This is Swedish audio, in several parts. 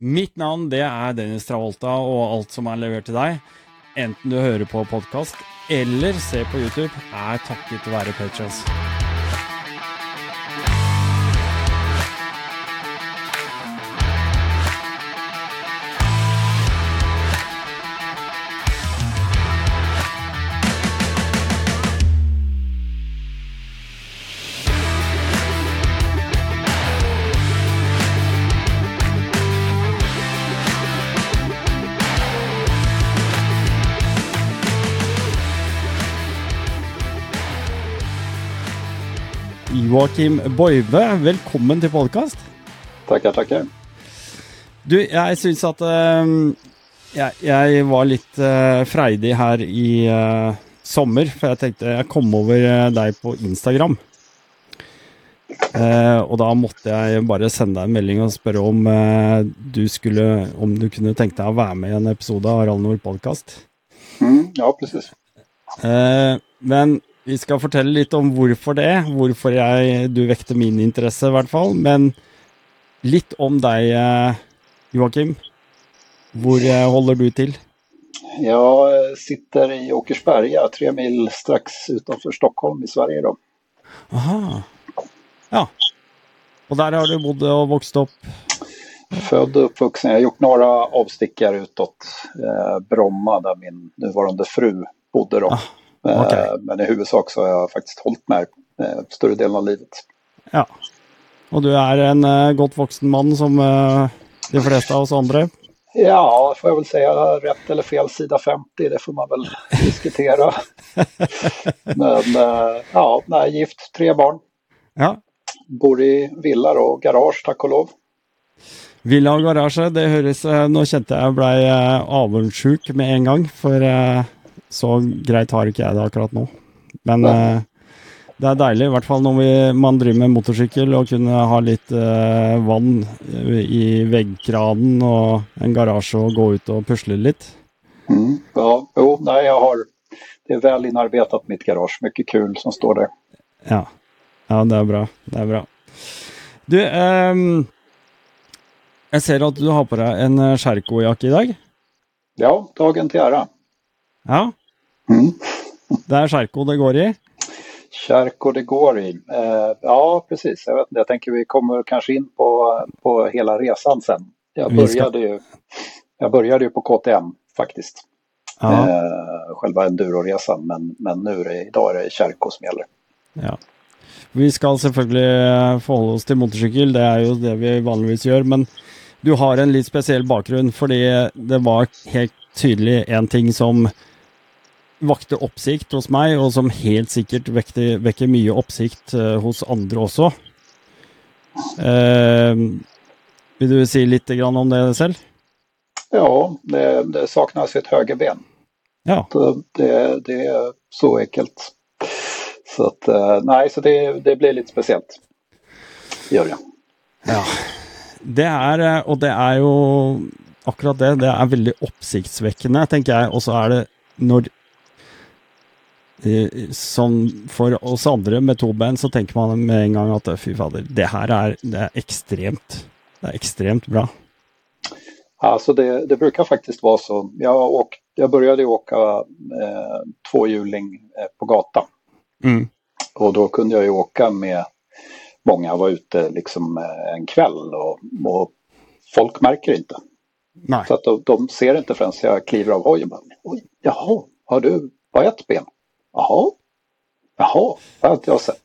Mitt navn det er Dennis Travolta, og alt som er levert til deg, enten du hører på podkast eller ser på YouTube, er takket være Patrons. Joakim Boive, velkommen til podkast. Tackar, tackar. Du, jeg syns at eh, jeg, jeg, var litt eh, freidig her i eh, sommer, for jeg tenkte jeg kom over eh, deg på Instagram. Og da måtte jeg bare sende deg en melding og spørre om du skulle Om du kunne tenke deg å være med i en episode av Rallnord podkast. Mm, ja, precis. men vi skal fortelle litt om hvorfor det, hvorfor jeg, du vekte min interesse i hvert fall. Men litt om deg, Joakim. Hvor holder du til? Jag sitter i Åkersberga, tre mil strax utanför Stockholm i Sverige. Då. Aha. Ja. Och där har du bodd och vuxit upp? Född och uppvuxen. Jag har gjort några avstickare utåt eh, Bromma där min nuvarande fru bodde. Då. Ah. Okay. Men i huvudsak så har jag faktiskt hållit med eh, större delen av livet. Ja. Och du är en uh, gott vuxen man som de flesta av oss andra? Ja, får jag väl säga. Rätt eller fel sida 50, det får man väl diskutera. Men ja, nej, gift, tre barn. Ja. Bor i villa och garage, tack och lov. Villa og garasje, det høres Nå kjente jeg blei avundsjuk med en gang, for så greit har ikke jeg det akkurat nå. Men uh, det er deilig, i hvert fall når vi, man driver med motorsykkel, å kunne ha litt uh, vann i veggkranen og en garasje og gå ut og pusle litt. Mm, ja, jo, nej, jag har det är väl inarbetat mitt garage. Mycket kul som står där. Ja, ja det är bra. Det är bra. Du, um, jag ser att du har på dig en Sherco-jacka idag. Ja, dagen till ära. Ja. Mm. Det är Sherco det går i? Sherco det går i. Eh, ja, precis. Jag, vet inte, jag tänker vi kommer kanske in på, på hela resan sen. Jag började, ju, jag började ju på KTM faktiskt. Ja. Eh, själva enduroresan, men, men nu är det, idag är det Sherco som gäller. Ja. Vi ska selvfølgelig forholde oss til motorsykkel, det er jo det vi vanligvis gjør. Men du har en litt spesiell bakgrunn, fordi det var helt tydelig en ting som vakte oppsikt hos meg, og som helt sikkert vekte, vekker mye oppsikt uh, hos andre også. Uh, vill du si litt om det selv? Ja, det, det saknas ett högerben. Ja. Det, det, är så enkelt. Så att, uh, nej, så det, det blir lite speciellt. Gör det. Ja. Det er, og det er jo akkurat det. Det er veldig oppsiktsvekkende, tenker jeg. Og så er det når som för oss andra med två ben så tänker man med en gång att fy fader, det här är, det är extremt, det är extremt bra. Alltså det, det brukar faktiskt vara så. Jag, åk, jag började åka eh, tvåhjuling eh, på gata. Mm. Och då kunde jag ju åka med många, var ute liksom eh, en kväll och, och folk märker inte. Nej. Så att de, de ser inte förrän jag kliver av hojen. Oj, jaha, har du bara ett ben? Jaha, jaha, det har inte jag sett.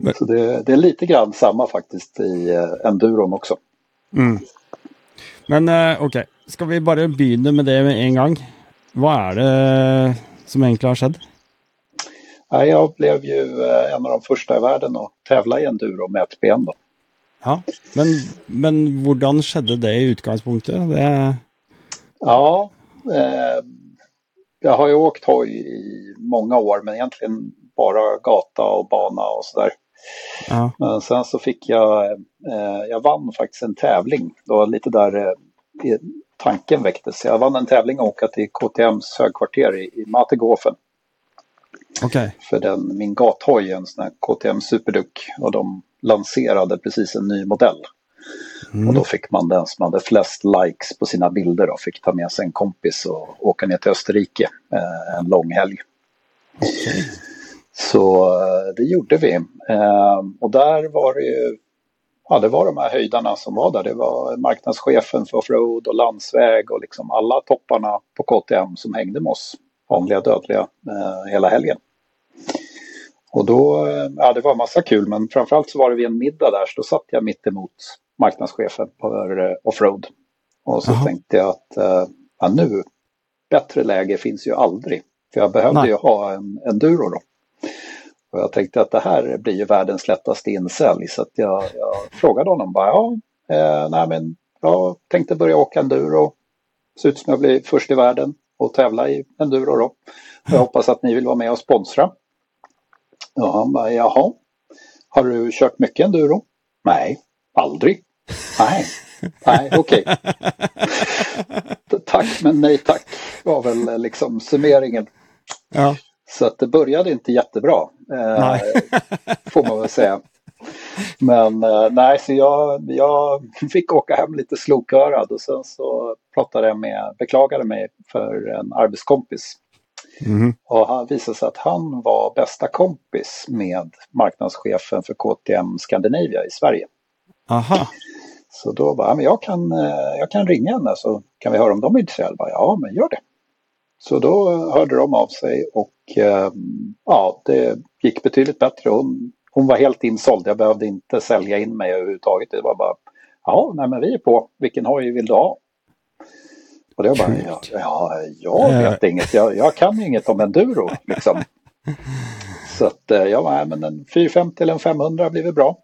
Men. Så det, det, är lite grann samma faktiskt i uh, enduron också. Mm. Men uh, okej, okay. ska vi bara börja med det med en gång? Vad är det som egentligen har skett? Ja, jag blev ju en av de första i världen att tävla i enduro med ett ben. Då. Ja, men, men hur skedde det i utgångspunkten? Det... Ja, eh, jag har ju åkt hoj i många år men egentligen bara gata och bana och sådär. Ja. Men sen så fick jag, eh, jag vann faktiskt en tävling. Det var lite där eh, tanken väcktes. Jag vann en tävling och åka till KTMs högkvarter i, i Mategofen. Okay. För den, min gathoj, en sån här KTM Superduck och de lanserade precis en ny modell. Mm. Och då fick man den som hade flest likes på sina bilder och fick ta med sig en kompis och åka ner till Österrike eh, en lång helg. Okay. Så eh, det gjorde vi. Eh, och där var det ju, ja det var de här höjdarna som var där. Det var marknadschefen för offroad och landsväg och liksom alla topparna på KTM som hängde med oss, vanliga dödliga, eh, hela helgen. Och då, ja det var massa kul men framförallt så var det vid en middag där så då satt jag mitt emot marknadschefen för offroad. Och så Aha. tänkte jag att ja, nu, bättre läge finns ju aldrig. För jag behövde Nej. ju ha en enduro då. Och jag tänkte att det här blir ju världens lättaste insälj så jag, jag frågade honom bara, ja, eh, nej men jag tänkte börja åka enduro. Ser ut som jag blir först i världen och tävla i enduro då. Jag hoppas att ni vill vara med och sponsra. Och han bara, jaha, har du kört mycket enduro? Nej, aldrig. Nej, nej okej. Tack men nej tack var väl liksom summeringen. Ja. Så att det började inte jättebra, eh, får man väl säga. Men eh, nej, så jag, jag fick åka hem lite slokörad och sen så pratade jag med, beklagade mig för en arbetskompis. Mm. Och han visade sig att han var bästa kompis med marknadschefen för KTM Scandinavia i Sverige. Aha. Så då bara, men jag kan, eh, jag kan ringa henne så kan vi höra om de är intresserade. Ja, men gör det. Så då hörde de av sig och eh, ja, det gick betydligt bättre. Hon, hon var helt insåld. Jag behövde inte sälja in mig överhuvudtaget. Det var bara, ja, nej men vi är på. Vilken hoj vill du ha? Och det var bara, ja, ja jag vet äh. inget. Jag, jag kan inget om enduro liksom. Så att eh, jag var, men en 450 eller en 500 blir väl bra.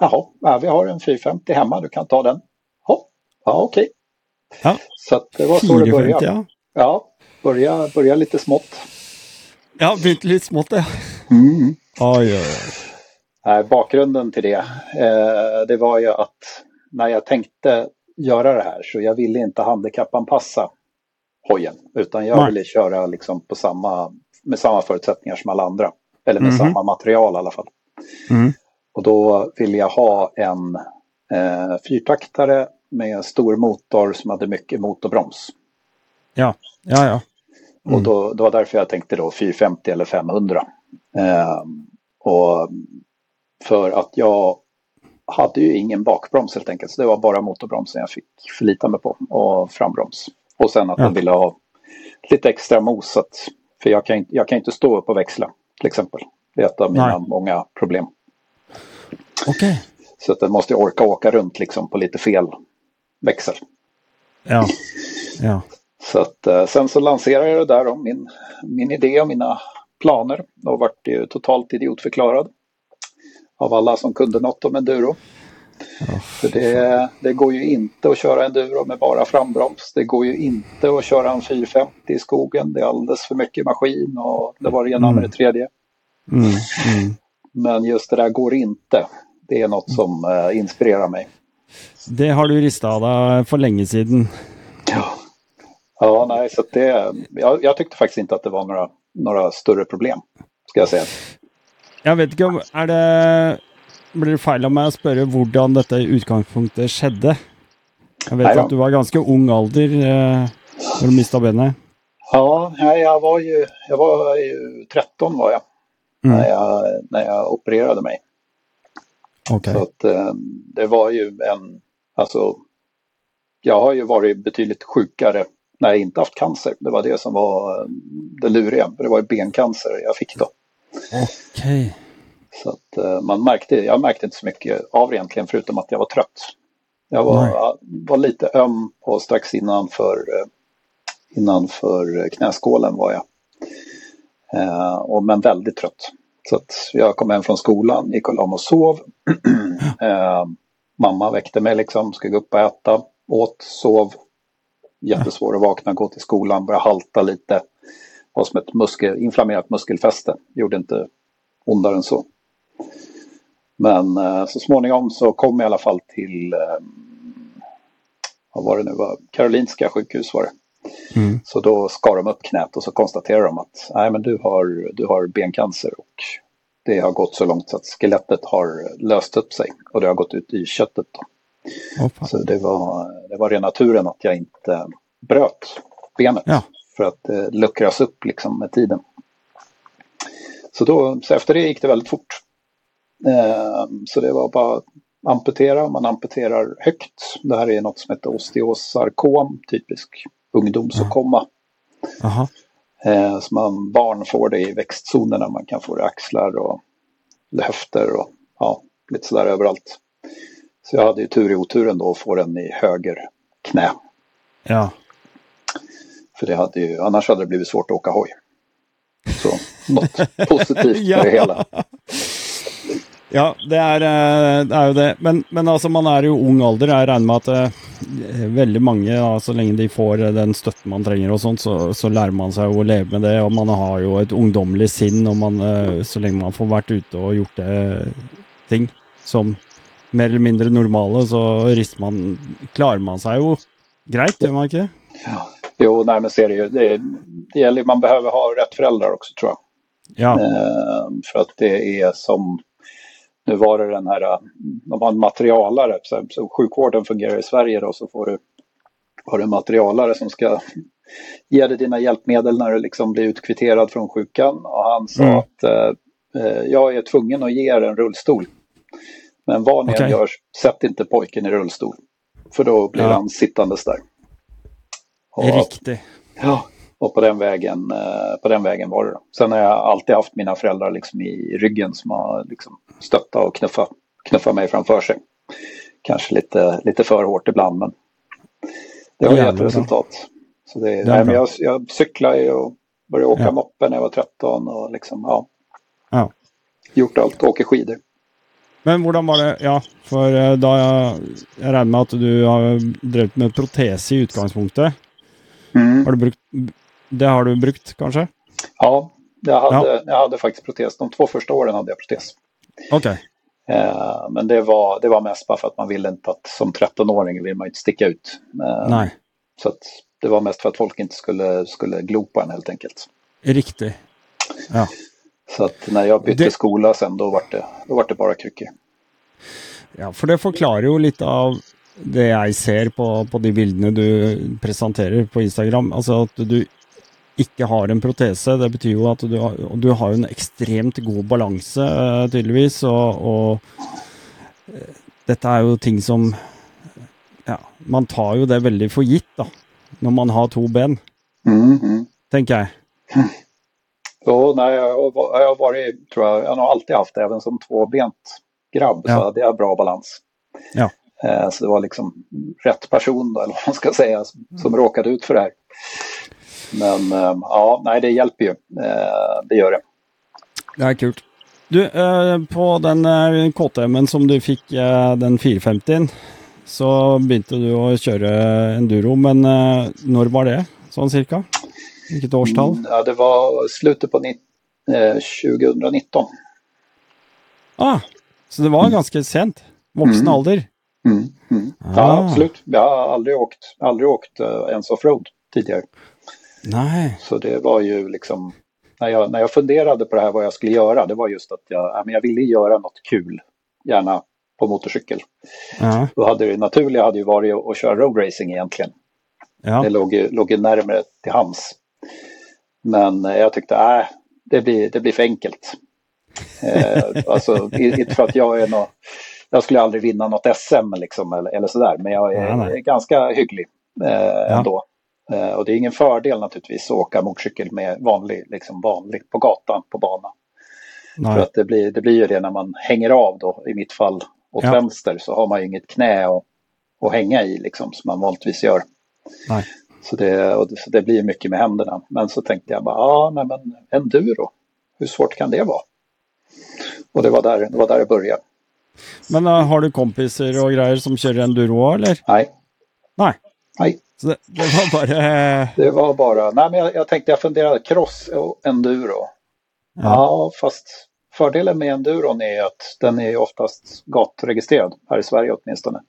Jaha, ja, vi har en 450 hemma, du kan ta den. Ja, ja okej. Ja. Så det var så det började. Ja. ja, börja, börja lite smått. Ja, börja lite smått ja. Mm. Oj, oj, oj. bakgrunden till det, eh, det var ju att när jag tänkte göra det här så jag ville inte handikappanpassa hojen. Utan jag Nej. ville köra liksom på samma, med samma förutsättningar som alla andra. Eller med mm. samma material i alla fall. Mm. Och då ville jag ha en eh, fyrtaktare med stor motor som hade mycket motorbroms. Ja, ja, ja. Mm. Och då, det var därför jag tänkte då 450 eller 500. Eh, och för att jag hade ju ingen bakbroms helt enkelt. Så det var bara motorbromsen jag fick förlita mig på och frambroms. Och sen att ja. jag ville ha lite extra mos. Att, för jag kan, jag kan inte stå upp och växla till exempel. Det är ett av mina Nej. många problem. Okay. Så att jag måste orka åka runt liksom på lite fel växel. Ja. ja. Så att, eh, sen så lanserade jag det där om min, min idé och mina planer och vart ju totalt idiotförklarad av alla som kunde något om enduro. Oh, För det, det går ju inte att köra enduro med bara frambroms. Det går ju inte att köra en 450 i skogen. Det är alldeles för mycket maskin och det var det ena med det tredje. Mm, mm. Men just det där går inte. Det är något som uh, inspirerar mig. Det har du ristat av dig för länge sedan. Ja. Ja, nej, så det, jag, jag, tyckte faktiskt inte att det var några, några större problem, ska jag säga. Jag vet inte om, är det, blir det fel av mig att fråga hur detta i utgångspunktet skedde? Jag vet att du var ganska ung ålder eh, när du mistade benet. Ja, jag var ju, jag var ju 13 var jag, mm. när, jag när jag opererade mig. Okay. Så att, eh, det var ju en, alltså, jag har ju varit betydligt sjukare när jag inte haft cancer. Det var det som var eh, det luriga. Det var ju bencancer jag fick då. Okej. Okay. Så att uh, man märkte, jag märkte inte så mycket av det egentligen förutom att jag var trött. Jag var, var lite öm och strax innanför, uh, innanför knäskålen var jag. Uh, och, men väldigt trött. Så att jag kom hem från skolan, gick och la mig och sov. mamma väckte mig liksom, ska gå upp och äta, åt, sov, jättesvår att vakna, gå till skolan, börja halta lite. Var som ett muskel, inflammerat muskelfäste. Gjorde inte ondare än så. Men eh, så småningom så kom jag i alla fall till, eh, vad var det nu, var Karolinska sjukhus var det. Mm. Så då skar de upp knät och så konstaterade de att nej, men du, har, du har bencancer och det har gått så långt så att skelettet har löst upp sig och det har gått ut i köttet. Då. Så det var, det var rena turen att jag inte bröt benet ja. för att det luckras upp liksom med tiden. Så, då, så efter det gick det väldigt fort. Eh, så det var bara amputera, man amputerar högt. Det här är något som heter osteosarkom, typisk ungdomsåkomma. Aha. Eh, så man, barn får det i växtzonerna, man kan få det i axlar och höfter och ja, lite sådär överallt. Så jag hade ju tur i oturen då att få den i höger knä. Ja. För det hade ju, annars hade det blivit svårt att åka hoj. Så något positivt ja. med det hela. Ja, det er, eh, det er, jo det. Men, men altså, man er jo ung alder. Jeg regner med at uh, veldig mange, da, så lenge de får den støtten man trenger, og sånt, så, så, lærer man seg å leve med det. Og man har jo et ungdommelig sinn, og man, uh, så lenge man får vært ute og gjort det, ting som mer eller mindre normale, så rister man Klarer man seg jo greit, gjør man ikke? Ja. Jo, nej, men ser det ju. Det, det gäller, man behöver ha rätt föräldrar också tror jag. Ja. Eh, för att det är som nu var det den här, de har en materialare, så, så sjukvården fungerar i Sverige då så får du, har du en materialare som ska ge dig dina hjälpmedel när du liksom blir utkvitterad från sjukan. Och han sa mm. att eh, eh jag är tvungen att ge er en rullstol. Men vad ni okay. än gör, sätt inte pojken i rullstol. För då blir ja. han sittandes där. Och, Riktigt. Ja, och på den vägen, eh, på den vägen var det. Då. Sen har jag alltid haft mina föräldrar liksom i ryggen som har liksom stöttat och knuffat, knuffat mig framför sig. Kanske lite, lite för hårt ibland men det har gett resultat. Så det, det nej, men jag, jag cyklade och började åka ja. moppe när jag var 13 och liksom, ja. ja. Gjort allt, åker skidor. Men hur var det, ja, för då jag, jag regner med att du har drivit med protes i utgångspunkten. Mm. Har du brukt det har du brukt kanske? Ja, jag hade, ja. jag hade faktiskt protes. De två första åren hade jag protes. Okej. Okay. Eh, men det var, det var mest bara för att man ville inte att som 13-åring vill man inte sticka ut. Eh, Nej. Så att det var mest för att folk inte skulle, skulle glo på en helt enkelt. Riktigt. Ja. Så att när jag bytte det... skola sen då var det, då var det bara kryckor. Ja, för det förklarar ju lite av det jag ser på, på de bilderna du presenterar på Instagram. Alltså att du ikke har en protese. Det betyr jo at du har, du har en ekstremt god balanse, uh, tydeligvis. Og, og uh, dette er jo ting som Ja, man tar jo det veldig for gitt, da. Når man har to ben. Mm, mm. Tenker jeg. Jo, nej, jag, jag varit, tror jag, jag har alltid haft det, även som tvåbent grabb ja. så hade jag bra balans. Ja. Eh, så det var liksom rätt person, då, eller vad man ska säga, som, som råkade ut för det här. Men eh, ja, nej, det hjälper ju. Eh, det gör det. Det är kul. Du, eh, på den KTM som du fick, den 450 så började du att köra enduro, men när var det? Sån cirka? Vilket årstal? Mm, ja, det var slutet på 2019. Ah, så det var mm. ganska sent? Vuxen mm. ålder? Mm. Mm. Ah. Ja, absolut. Jag har aldrig åkt, aldrig åkt uh, ens offroad tidigare. Nej. Så det var ju liksom, när jag, när jag funderade på det här vad jag skulle göra, det var just att jag, jag ville göra något kul, gärna på motorcykel. Ja. Då hade det naturliga hade ju varit att, att köra roadracing egentligen. Ja. Det låg, låg ju närmare till hands. Men eh, jag tyckte, nej, äh, det, blir, det blir för enkelt. eh, alltså, inte för att jag är något, jag skulle aldrig vinna något SM liksom, eller, eller sådär, men jag är, ja, ganska hygglig eh, ändå. Eh, och det är ingen fördel naturligtvis att åka motorcykel med vanlig, liksom vanlig på gatan på bana. Nej. För att det blir, det blir ju det när man hänger av då, i mitt fall åt ja. vänster så har man ju inget knä att, att hänga i liksom som man vanligtvis gör. Nej. Så det, och det, så det blir mycket med händerna. Men så tänkte jag bara, ja nej men enduro, hur svårt kan det vara? Och det var där det, var där det började. Men uh, har du kompisar och grejer som kör enduro eller? Nej. Nej. Nej. Så det, var bara... Det var bara, nej men jag, jag tänkte, jag funderade, cross och enduro. Ja. ja, fast fördelen med enduron är att den är oftast gatregistrerad, här i Sverige åtminstone.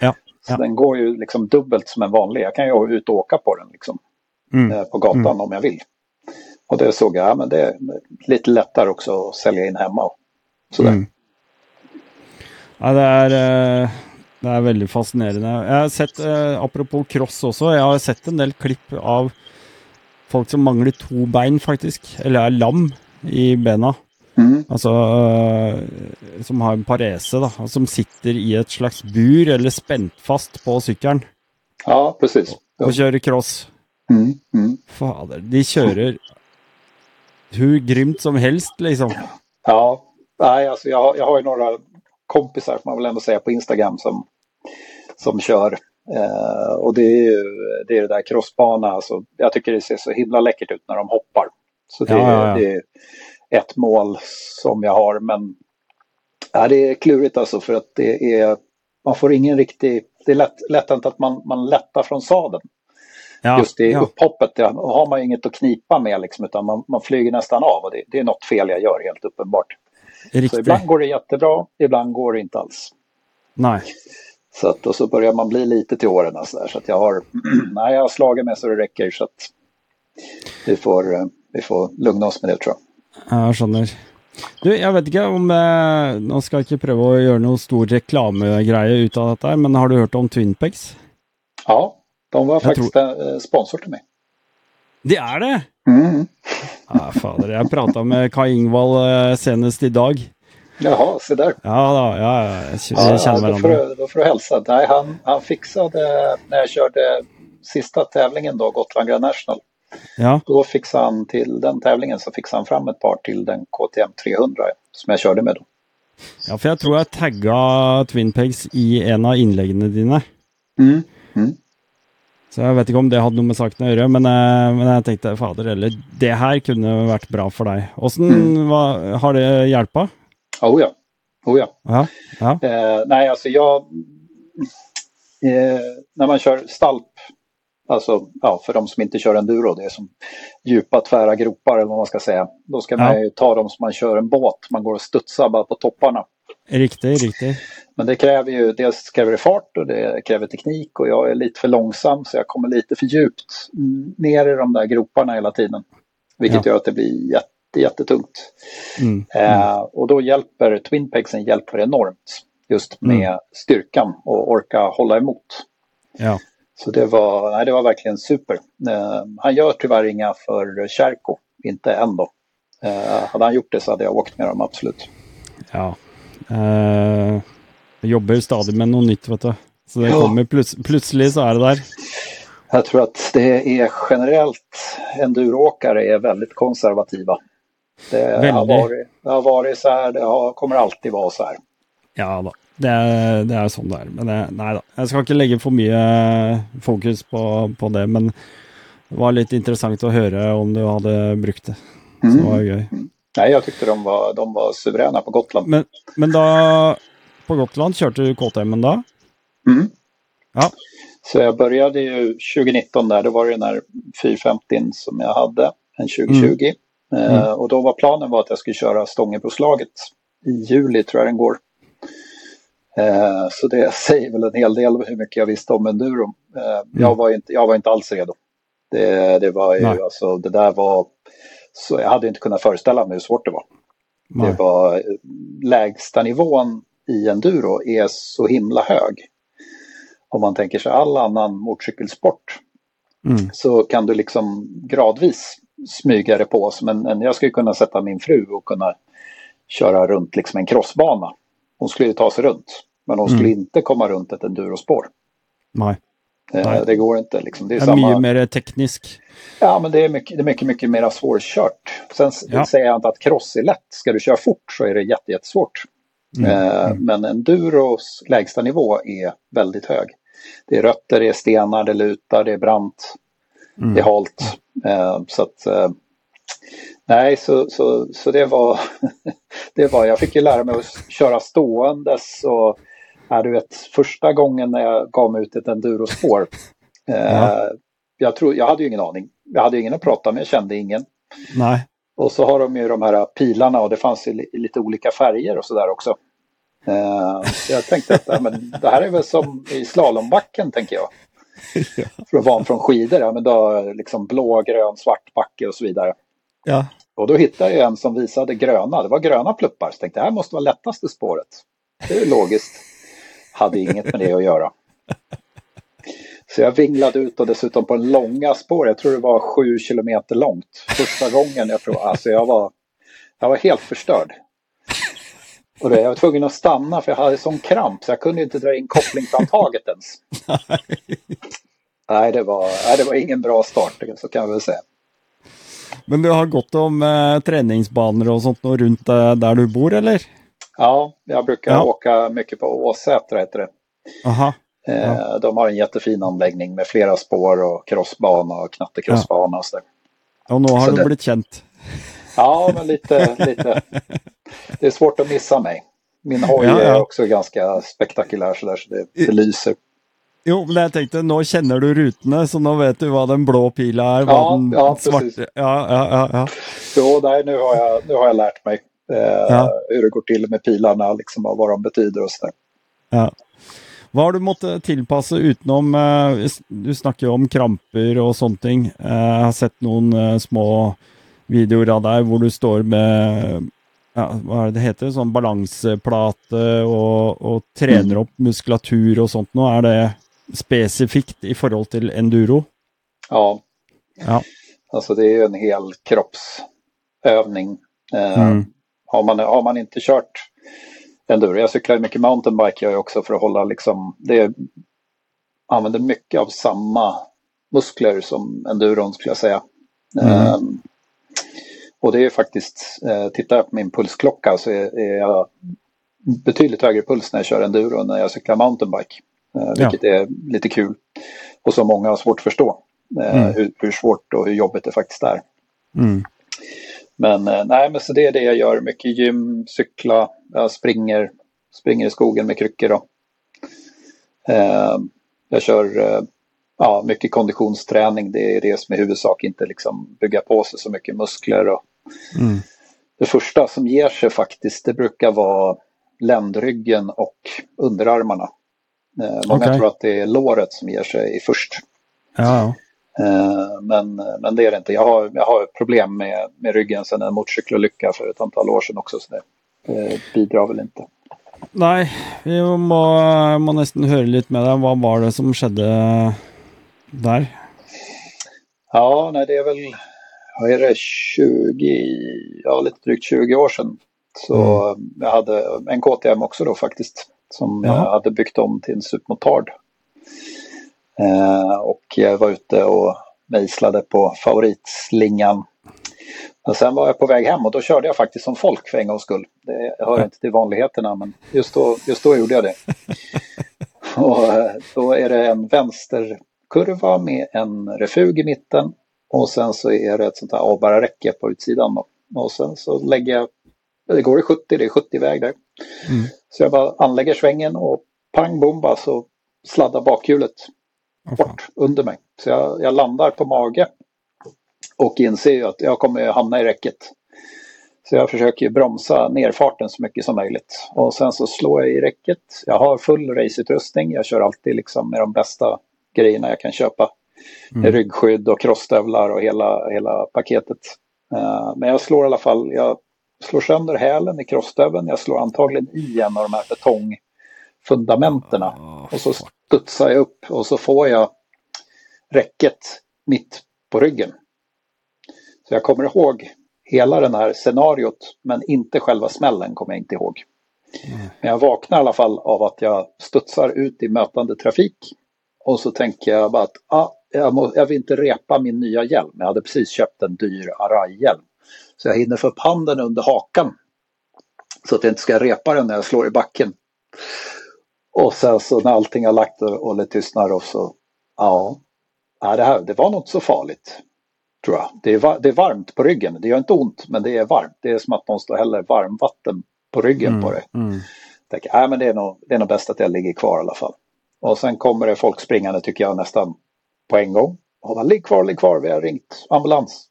Ja. Så den går ju liksom dubbelt som en vanlig. Jag kan ju ut och åka på den liksom. Mm. Eh, på gatan mm. om jag vill. Och det såg jag, ja, men det är lite lättare också att sälja in hemma. Sådär. Mm. Ja, det är, eh, det är väldigt fascinerande. Jag har sett, eh, apropå cross också, jag har sett en del klipp av folk som manglar två ben faktiskt, eller är lam i benen. Mm. Alltså, som har en parese, då, som sitter i ett slags bur eller spänt fast på cykeln. Ja, precis. Och kör cross. Mm. Mm. Fader, de kör hur grymt som helst liksom. Ja, nej, alltså jag, jag har ju några kompisar, får man väl ändå säga, på Instagram som, som kör. Eh, och det är ju det, är det där crossbana, alltså, jag tycker det ser så himla läckert ut när de hoppar. Så det, ja, ja, det är ett mål som jag har, men ja, det är klurigt alltså för att det är, man får ingen riktig, det är lätt, lätt att man, man lättar från sadeln. Ja, Just i ja. upphoppet ja, har man inget att knipa med liksom, utan man, man flyger nästan av och det, det är något fel jag gör helt uppenbart. Så ibland går det jättebra, ibland går det inte alls. Nej. Så att, och så börjar man bli lite till åren så, där, så att jag har, nej, jag har slagit mig så det räcker så att vi får, eh, vi får lugna oss med det tror jag. Jag skjønner. Du, jag vet inte om eh, Nå skal jeg ikke prøve å gjøre noe stor reklamegreie ut av dette, men har du hört om Twinpex? Ja, de var jag faktiskt tror... Eh, sponsor till mig. Det är det? Mm. Ja, fader, jag pratade med Kai Ingvall senast idag. Jaha, se där. Ja, då, ja, jag, jag ja, känner varandra. Då får, du, då får du hälsa. Nej, han, han fixade, när jag körde sista tävlingen då, Gotland Grand National. Ja. Då fixade han till den tävlingen så fixade han fram ett par till den KTM 300 som jag körde med då. Ja, för jag tror jag taggade Twinpegs i en av inläggen dina. Mm. Mm. Så jag vet inte om det hade något med saken att göra, men, eh, men jag tänkte fader eller det här kunde varit bra för dig. Åsen, mm. har det hjälpt? Oh ja. Oh ja. ja, ja. Eh, nej, alltså jag... Eh, när man kör stalp, alltså ja, för de som inte kör enduro, det är som djupa tvära gropar eller vad man ska säga. Då ska man ju ta dem som man kör en båt, man går och studsar bara på topparna. Riktigt, riktigt. Men det kräver ju, dels kräver det fart och det kräver teknik och jag är lite för långsam så jag kommer lite för djupt ner i de där groparna hela tiden. Vilket ja. gör att det blir jätte, jättetungt. Mm. Eh, och då hjälper Twinpexen hjälper enormt just med mm. styrkan och orka hålla emot. Ja. Så det var, nej, det var verkligen super. Eh, han gör tyvärr inga för Kärko, inte än då. Eh, hade han gjort det så hade jag åkt med dem absolut. Ja, Uh, jag jobbar ju stadigt med något nytt, vet du. Så det ja. kommer plus, plötsligt så är det där. Jag tror att det är generellt, enduroåkare är väldigt konservativa. Det har, varit, det har varit så här, det har, kommer alltid vara så här. Ja då. Det är, det är sån där. Men det, nej då. Jag ska inte lägga för mycket fokus på, på det, men det var lite intressant att höra om du hade brukt det. Så mm. det var Nej, jag tyckte de var, de var suveräna på Gotland. Men, men då, på Gotland körde du KTM då? Mm. Ja. Så jag började ju 2019 där, då var det den här 450 som jag hade, en 2020. Mm. Eh, mm. och då var planen var att jag skulle köra Stångebroslaget i juli tror jag den går. Eh, så det säger väl en hel del hur mycket jag visste om enduro. Eh, mm. jag, var inte, jag var inte alls redo. Det, det var ju, alltså, det där var så jag hade inte kunnat föreställa mig hur svårt det var. Nej. Det var lägsta nivån i enduro är så himla hög. Om man tänker sig all annan motorcykelsport mm. så kan du liksom gradvis smyga det på. Men en, jag skulle kunna sätta min fru och kunna köra runt liksom en crossbana. Hon skulle ju ta sig runt. Men hon skulle mm. inte komma runt ett endurospår. Nej. Eh, det går inte. Liksom. Det är, det är samma... mycket mer teknisk. Ja, men det är mycket, det är mycket, mycket mer svårkört. Sen ja. säger jag inte att cross är lätt. Ska du köra fort så är det jätte, jättesvårt. Mm. Eh, mm. Men enduros lägsta nivå är väldigt hög. Det är rötter, det är stenar, det lutar, det är brant, mm. det är halt. Eh, så att, eh, nej, så, så, så det var, det var, jag fick ju lära mig att köra ståendes och Ja, du vet, första gången när jag gav mig ut ett endurospår Ja. Jag, tror, jag hade ju ingen aning. Jag hade ingen att prata med, kände ingen. Nej. Och så har de ju de här pilarna och det fanns ju lite olika färger och sådär också. Så jag tänkte att men det här är väl som i slalombacken tänker jag. ja. För att vara från skidor, ja, men då liksom blå, grön, svart backe och så vidare. Ja. Och då hittade jag en som visade gröna, det var gröna pluppar. Så jag tänkte det här måste vara lättaste spåret. Det är logiskt. Hade inget med det att göra. Så jag vinglade ut och dessutom på en långa spår, jag tror det var sju kilometer långt. Första gången jag provade, alltså jag var, jag var helt förstörd. Och det, jag var tvungen att stanna för jag hade sån kramp så jag kunde inte dra in kopplingshandtaget ens. nej, det var, nej, det var ingen bra start, så kan jag väl säga. Men du har gått om eh, träningsbanor och sånt runt eh, där du bor eller? Ja, jag brukar ja. åka mycket på Åsätra heter det. Aha. Ja. De har en jättefin anläggning med flera spår och crossbana och knattekrossbana och sådär. Och nu har så du det... blivit känt. Ja, men lite, lite. Det är svårt att missa mig. Min hoj ja, ja. är också ganska spektakulär sådär så det, det lyser. Jo, men jag tänkte, nu känner du rutorna så nu vet du vad den blå pilen är. Ja, den ja, precis. Ja, ja, ja, ja. Jo, nej, nu, har jag, nu har jag lärt mig eh, hur det går till med pilarna liksom, och vad de betyder och sådär. Ja. Vad har du måttet tillpassa utenom, uh, du snackar om kramper och sånt. Uh, jag har sett några uh, små videor av dig, där du står med ja, vad är det heter, sån balansplate och, och tränar mm. upp muskulatur och sånt. Nu är det specifikt i förhållande till enduro. Ja. ja. Alltså det är ju en hel kroppsövning. Mm. har, man, har man inte kört enduro. Jag cyklar mycket mountainbike jag också för att hålla liksom, det använder mycket av samma muskler som enduron skulle jag säga. Mm. Um, och det är faktiskt, uh, tittar jag på min pulsklocka så är, är, jag betydligt högre puls när jag kör enduro än när jag cyklar mountainbike. Uh, vilket ja. är lite kul. Och som många har svårt att förstå. Uh, mm. hur, hur, svårt och hur jobbigt det faktiskt är. Mm. Men nej, men så det är det jag gör. Mycket gym, cykla, jag springer, springer i skogen med kryckor. Då. Eh, jag kör eh, ja, mycket konditionsträning. Det är det som är huvudsak, inte liksom bygga på sig så mycket muskler. Och mm. Det första som ger sig faktiskt, det brukar vara ländryggen och underarmarna. Eh, många okay. tror att det är låret som ger sig först. Ja. Eh, men, men det är det inte. Jag har, jag har problem med, med ryggen sedan en motorcykelolycka för ett antal år sedan också. Så det, det bidrar väl inte. Nej, vi må, må nästan höra lite med dig. Vad var det som skedde där? Ja, nej det är väl, vad är det, 20, ja lite drygt 20 år sedan. Så mm. jag hade en KTM också då faktiskt. Som ja. jag hade byggt om till en supermotard. Eh, och jag var ute och mejslade på favoritslingan men sen var jag på väg hem och då körde jag faktiskt som folk för en gångs skull. Det hör inte till vanligheterna men just då, just då gjorde jag det. och eh, då är det en vänsterkurva med en refug i mitten och sen så är det ett sånt här avbara räcke på utsidan. Då. Och sen så lägger jag, det går i 70, det är 70-väg där. Mm. Så jag bara anlägger svängen och pang bom bara så sladdar bakhjulet bort under mig. Så jag, jag landar på mage och inser ju att jag kommer hamna i räcket. Så jag försöker bromsa nerfarten så mycket som möjligt. Och sen så slår jag i räcket. Jag har full raceutrustning. Jag kör alltid liksom med de bästa grejerna jag kan köpa. Mm. Ryggskydd och crossstövlar och hela, hela paketet. Uh, men jag slår i alla fall, jag slår sönder hälen i crossstöveln. Jag slår antagligen i en av de här betongfundamenterna. Oh, och så studsar jag upp och så får jag räcket mitt på ryggen. Så jag kommer ihåg hela den här scenariot men inte själva smällen kommer jag inte ihåg. Mm. Men jag vaknar i alla fall av att jag studsar ut i mötande trafik. Och så tänker jag bara att ah, jag, må, jag vill inte repa min nya hjälm. Jag hade precis köpt en dyr Arai-hjälm. Så jag hinner få upp handen under hakan. Så att jag inte ska repa den när jag slår i backen. Och sen så när allting har lagt och, lite tystnar och så, ja, det, här, det var något så farligt. Tror jag. Det är, det är varmt på ryggen. Det gör inte ont, men det är varmt. Det är som att någon står häller varmvatten på ryggen mm, på dig. Mm. Tänker, äh, men det är, nog, det är nog bäst att jag ligger kvar i alla fall. Och sen kommer det folk springande tycker jag nästan på en gång. Och bara, ligg kvar, ligg kvar, vi har ringt ambulans.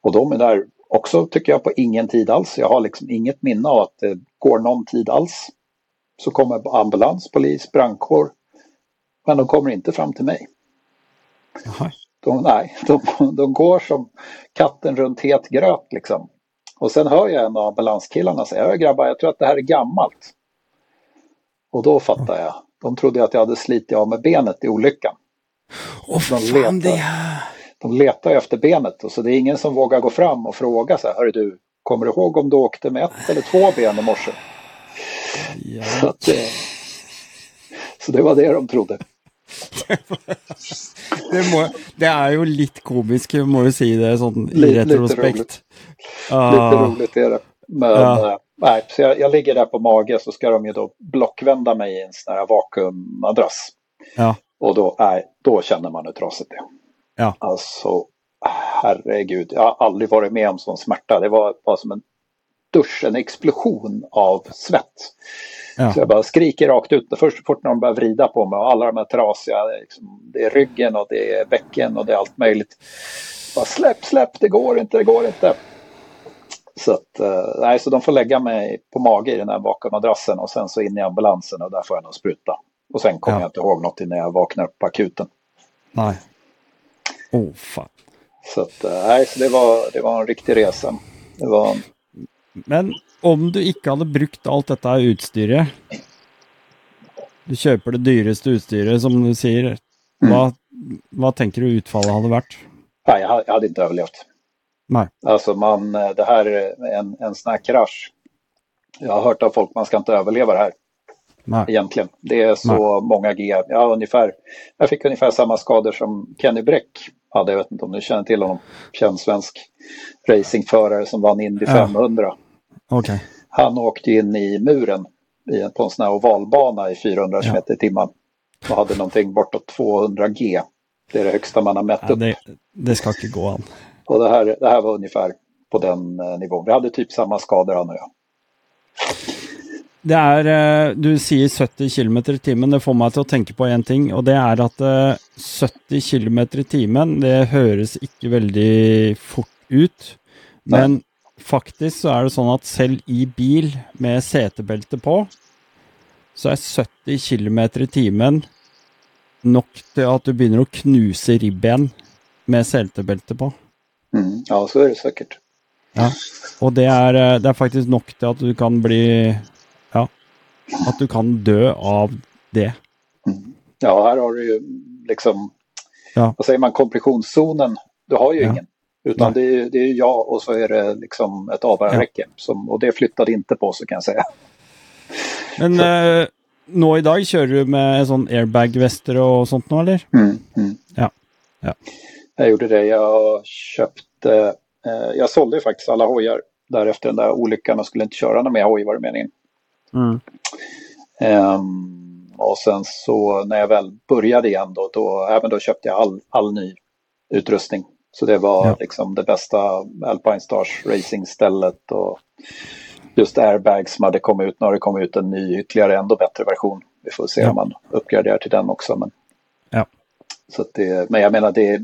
Och de är där också tycker jag på ingen tid alls. Jag har liksom inget minne av att det går någon tid alls. Så kommer ambulans, polis, brandkår. Men de kommer inte fram till mig. Jaha. De, nej, de, de går som katten runt het gröt liksom. Och sen hör jag en av ambulanskillarna säga, grabbar jag tror att det här är gammalt. Och då fattar jag. De trodde att jag hade slitit av med benet i olyckan. Åh De fan, letar. är... De letar efter benet och så det är ingen som vågar gå fram och fråga så här, hörru du, kommer du ihåg om du åkte med ett eller två ben i morse? Så, att, eh, så det var det de trodde. Det, må, det er jo litt komisk, må jo si det sånn i Litt- lite retrospekt. roligt. Ah, Lite roligt är det. Men Ja. Nej, så jag, jag ligger där på mage så ska de ju då blockvända mig i en sån här vakuummadrass. Ja. Och då, nej, då känner man hur trasigt det är. Ja. Alltså, herregud, jag har aldrig varit med om sån smärta. Det var bara som en dusch, en explosion av svett. Ja. Så jag bara skriker rakt ut. Först så fort när de börjar vrida på mig och alla de här trasiga, det är liksom, det är ryggen och det är bäcken och det är allt möjligt. Bara släpp, släpp, det går inte, det går inte. Så, att, eh, nej, så de får lägga mig på mage i den här vakuummadrassen och sen så in i ambulansen och där får jag nog spruta. Och sen kommer Ja. jag inte ihåg något innan jag vaknar upp på akuten. Nei. Å, faen. Så, att, eh, nej, så det, var, det var en riktig resa. Det var, Men om du ikke hadde brukt alt dette utstyret Du kjøper det dyreste utstyret, som du sier. Hva, hva tenker du utfallet hadde vært? nej, hade- jag hade inte överlevt. Nej. Alltså man, eh, det här är en, en sån här krasch. Jag har hört av folk, man ska inte överleva det här. Nei. egentligen. Det är så många G. Ja, ungefär. Jag fick ungefär samma skador som Kenny Bräck hade. Jag vet inte om du känner till honom. Känd svensk racingförare som vann Indy Ja. 500. Ok. Han åkte in i muren i, på en sån här ovalbana i 400 Ja. km i timmen. Och hade någonting bortåt 200 G. Det är det högsta man har mätt Ja, upp. det, det skal ikke gå an. Och det här, det här var ungefär på den eh, nivån. Vi hade typ samma skador han och jag. Det er eh, Du sier 70 km i timen. Det får til å tenke på én ting, og det er at eh, 70 km i timen, det høres ikke veldig fort ut. Men faktisk så er det sånn at selv i bil med setebelte på, så er 70 km i timen nok til at du å knuse ribben med setebelte på. Mm. Ja, så är det säkert. Og det er, eh, det er faktisk nok til at du kan bli Ja, at du kan dø av det. Ja, här har du ju liksom, Ja. vad säger man, kompressionszonen. Du har ju Ja. ingen. Utan det är, det är jag och så är det liksom ett avbärarräcke. Som, och det flyttade inte på så kan jag säga. Men eh, nå i dag kjører du med sånn airbag-vester og sånt nå, eller? Mm, mm. Ja. Ja. Jag gjorde det. Jag köpte, eh, jag sålde faktiskt alla hojar därefter den där olyckan och skulle inte köra någon mer hoj var det meningen. Mm. Ehm, och sen så när jag väl började igen då, då, även då köpte jag all, all ny utrustning. Så det var Ja. liksom det bästa Alpine Stars Racing-stället och just airbags som hade kommit ut. Nu har det kommit ut en ny, ytterligare ändå bättre version. Vi får se Ja. om man uppgraderar till den också. Men. Så det, men jag menar, det,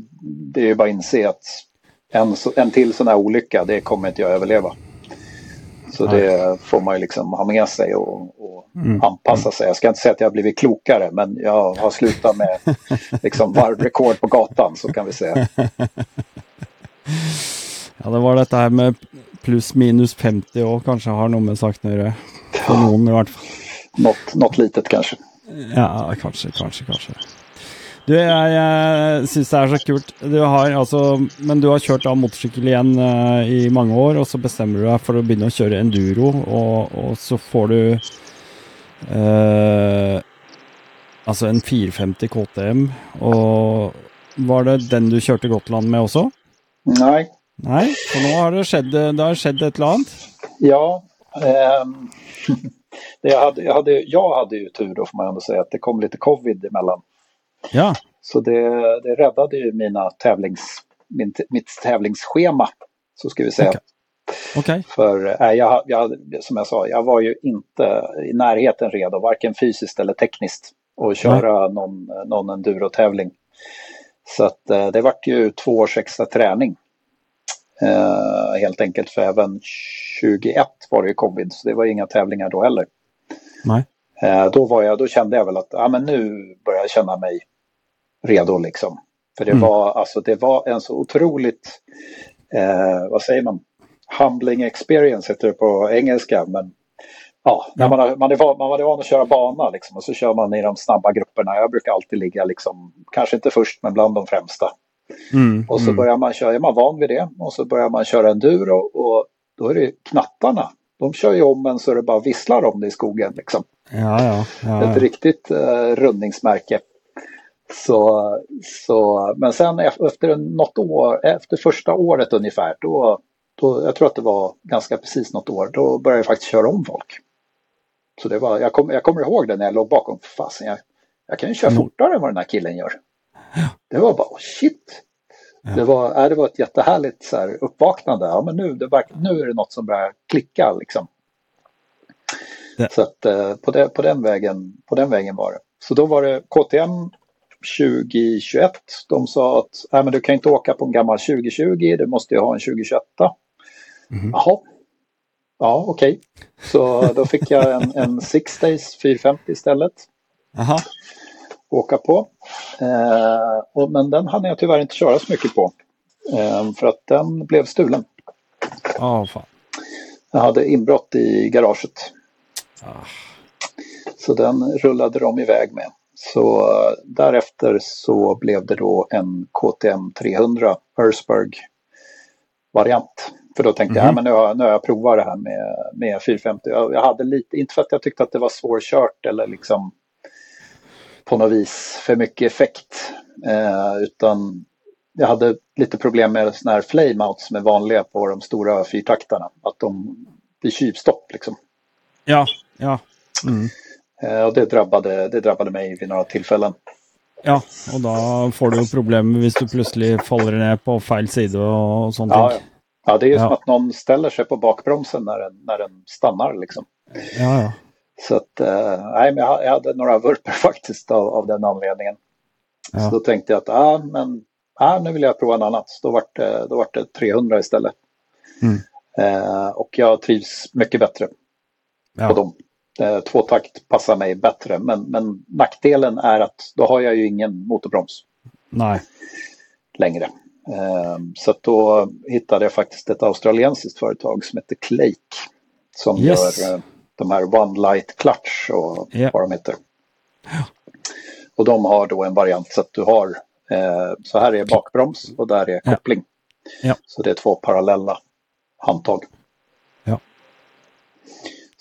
det är ju bara att inse att en, en till sån här olycka, det kommer inte jag överleva. Så Nej. det får man ju liksom ha med sig och, och Mm. anpassa sig. Jag ska inte säga att jag har blivit klokare, men jag har slutat med liksom varvrekord på gatan, så kan vi säga. Ja, det var dette her med pluss minus 50 òg, kanskje har noe med saken noen, i hvert fall. Något, något litet kanske. Ja, kanskje, kanskje, kanskje. Du, jeg, jeg syns det er så kult. Du har altså Men du har kjørt av motorsykkel igjen eh, i mange år, og så bestemmer du deg for å begynne å kjøre enduro, og, og så får du eh, Altså en 450 KTM, og var det den du kjørte Gotland med også? Nej, Nei, for nå har det skjedd, det har skjedd et eller annet. ja. ehm, det jag, hade, jag, hade, jag hade ju tur då får man ändå säga att det kom lite covid emellan. Ja. Så det, det räddade ju mina tävlings, min, mitt tävlingsschema. Så ska vi säga. Okej. Ok. För äh, jag, jag, som jag sa, jag var ju inte i närheten redo, varken fysiskt eller tekniskt, att köra någon, någon enduro-tävling. Så att eh, det vart ju två års extra träning. Eh, helt enkelt för även 21 var det ju covid så det var inga tävlingar då heller. Nej. Då, var jag, då kände jag väl att ja, men nu börjar jag känna mig redo liksom. För det, Mm. var, alltså, det var en så otroligt, eh, vad säger man, humbling experience heter det på engelska. Men ja, när man, har, man, är van, man var van att köra bana liksom, och så kör man i de snabba grupperna. Jag brukar alltid ligga, liksom, kanske inte först men bland de främsta. Mm. Och så mm. börjar man köra, är man van vid det, och så börjar man köra enduro och då är det knattarna. De kör ju om en så det bara visslar om det i skogen. Liksom. Ja, ja. ja, Ett riktigt eh, rundningsmärke. Så, så, men sen ef- efter något år, efter första året ungefär, då, då, jag tror att det var ganska precis något år, då började jag faktiskt köra om folk. Så det var, jag, kom, jag kommer ihåg det när jag låg bakom, fasen jag, jag kan ju köra Mm. fortare än vad den här killen gör. Det var bara, oh, shit. Det, var, äh, det var ett jättehärligt så här, uppvaknande. Ja, men nu, det verkar, nu är det något som börjar klicka. Liksom. Det- Så att, eh, på, det, på, den vägen, på den vägen var det. Så då var det KTM 2021. De sa att Nej, men du kan inte åka på en gammal 2020, du måste ju ha en 2021. Mhm. Jaha. Ja, okej. Så då fick jag en, en Six Days 450 istället Aha. åka på. Eh, och, men den hann jag tyvärr inte köra så mycket på. Eh, för att den blev stulen. Ja, fan. Jag hade inbrott i garaget. Ah. Så den rullade de iväg med. Så eh, därefter så blev det då en KTM 300 Erzberg variant. För då tänkte jag, Mhm. men nu, har, jag- nu har jag provat det här med, med 450. Jag, jag hade lite, inte för att jag tyckte att det var svårkört eller liksom på något vis för mycket effekt. Eh, utan jag hade lite problem med sådana här flameouts som är vanliga på de stora fyrtaktarna. Att de blir tjuvstopp liksom. Ja, ja. Mm. Eh, och det drabbade, det drabbade mig vid några tillfällen. Ja, og da får du problemer hvis du plutselig faller ned på feil side og, og sånne Ja, ting. ja, det är ju som Ja. att någon ställer sig på bakbromsen när den, när den stannar. Liksom. Ja, ja. Så att, eh, nej, men jag, ha- jag hade några vurper faktiskt av, av den anledningen. Ja. Så då tänkte jag att ah, men, ah, nu vill jag prova något annat. Så då vart det, då vart det 300 istället. Mm. Eh, och jag trivs mycket bättre på ja. dem. Eh, tvåtakt passar mig bättre. Men, men nackdelen är att då har jag ju ingen motorbroms. Nei. längre. Eh, Så då hittade jag faktiskt ett australiensiskt företag som heter Clake. Som Yes. gör eh, de här One Light Clutch och Ja. vad de heter. Och de har då en variant så att du har så här är bakbroms och där är Ja. koppling. Ja. Så det är två parallella handtag. Ja.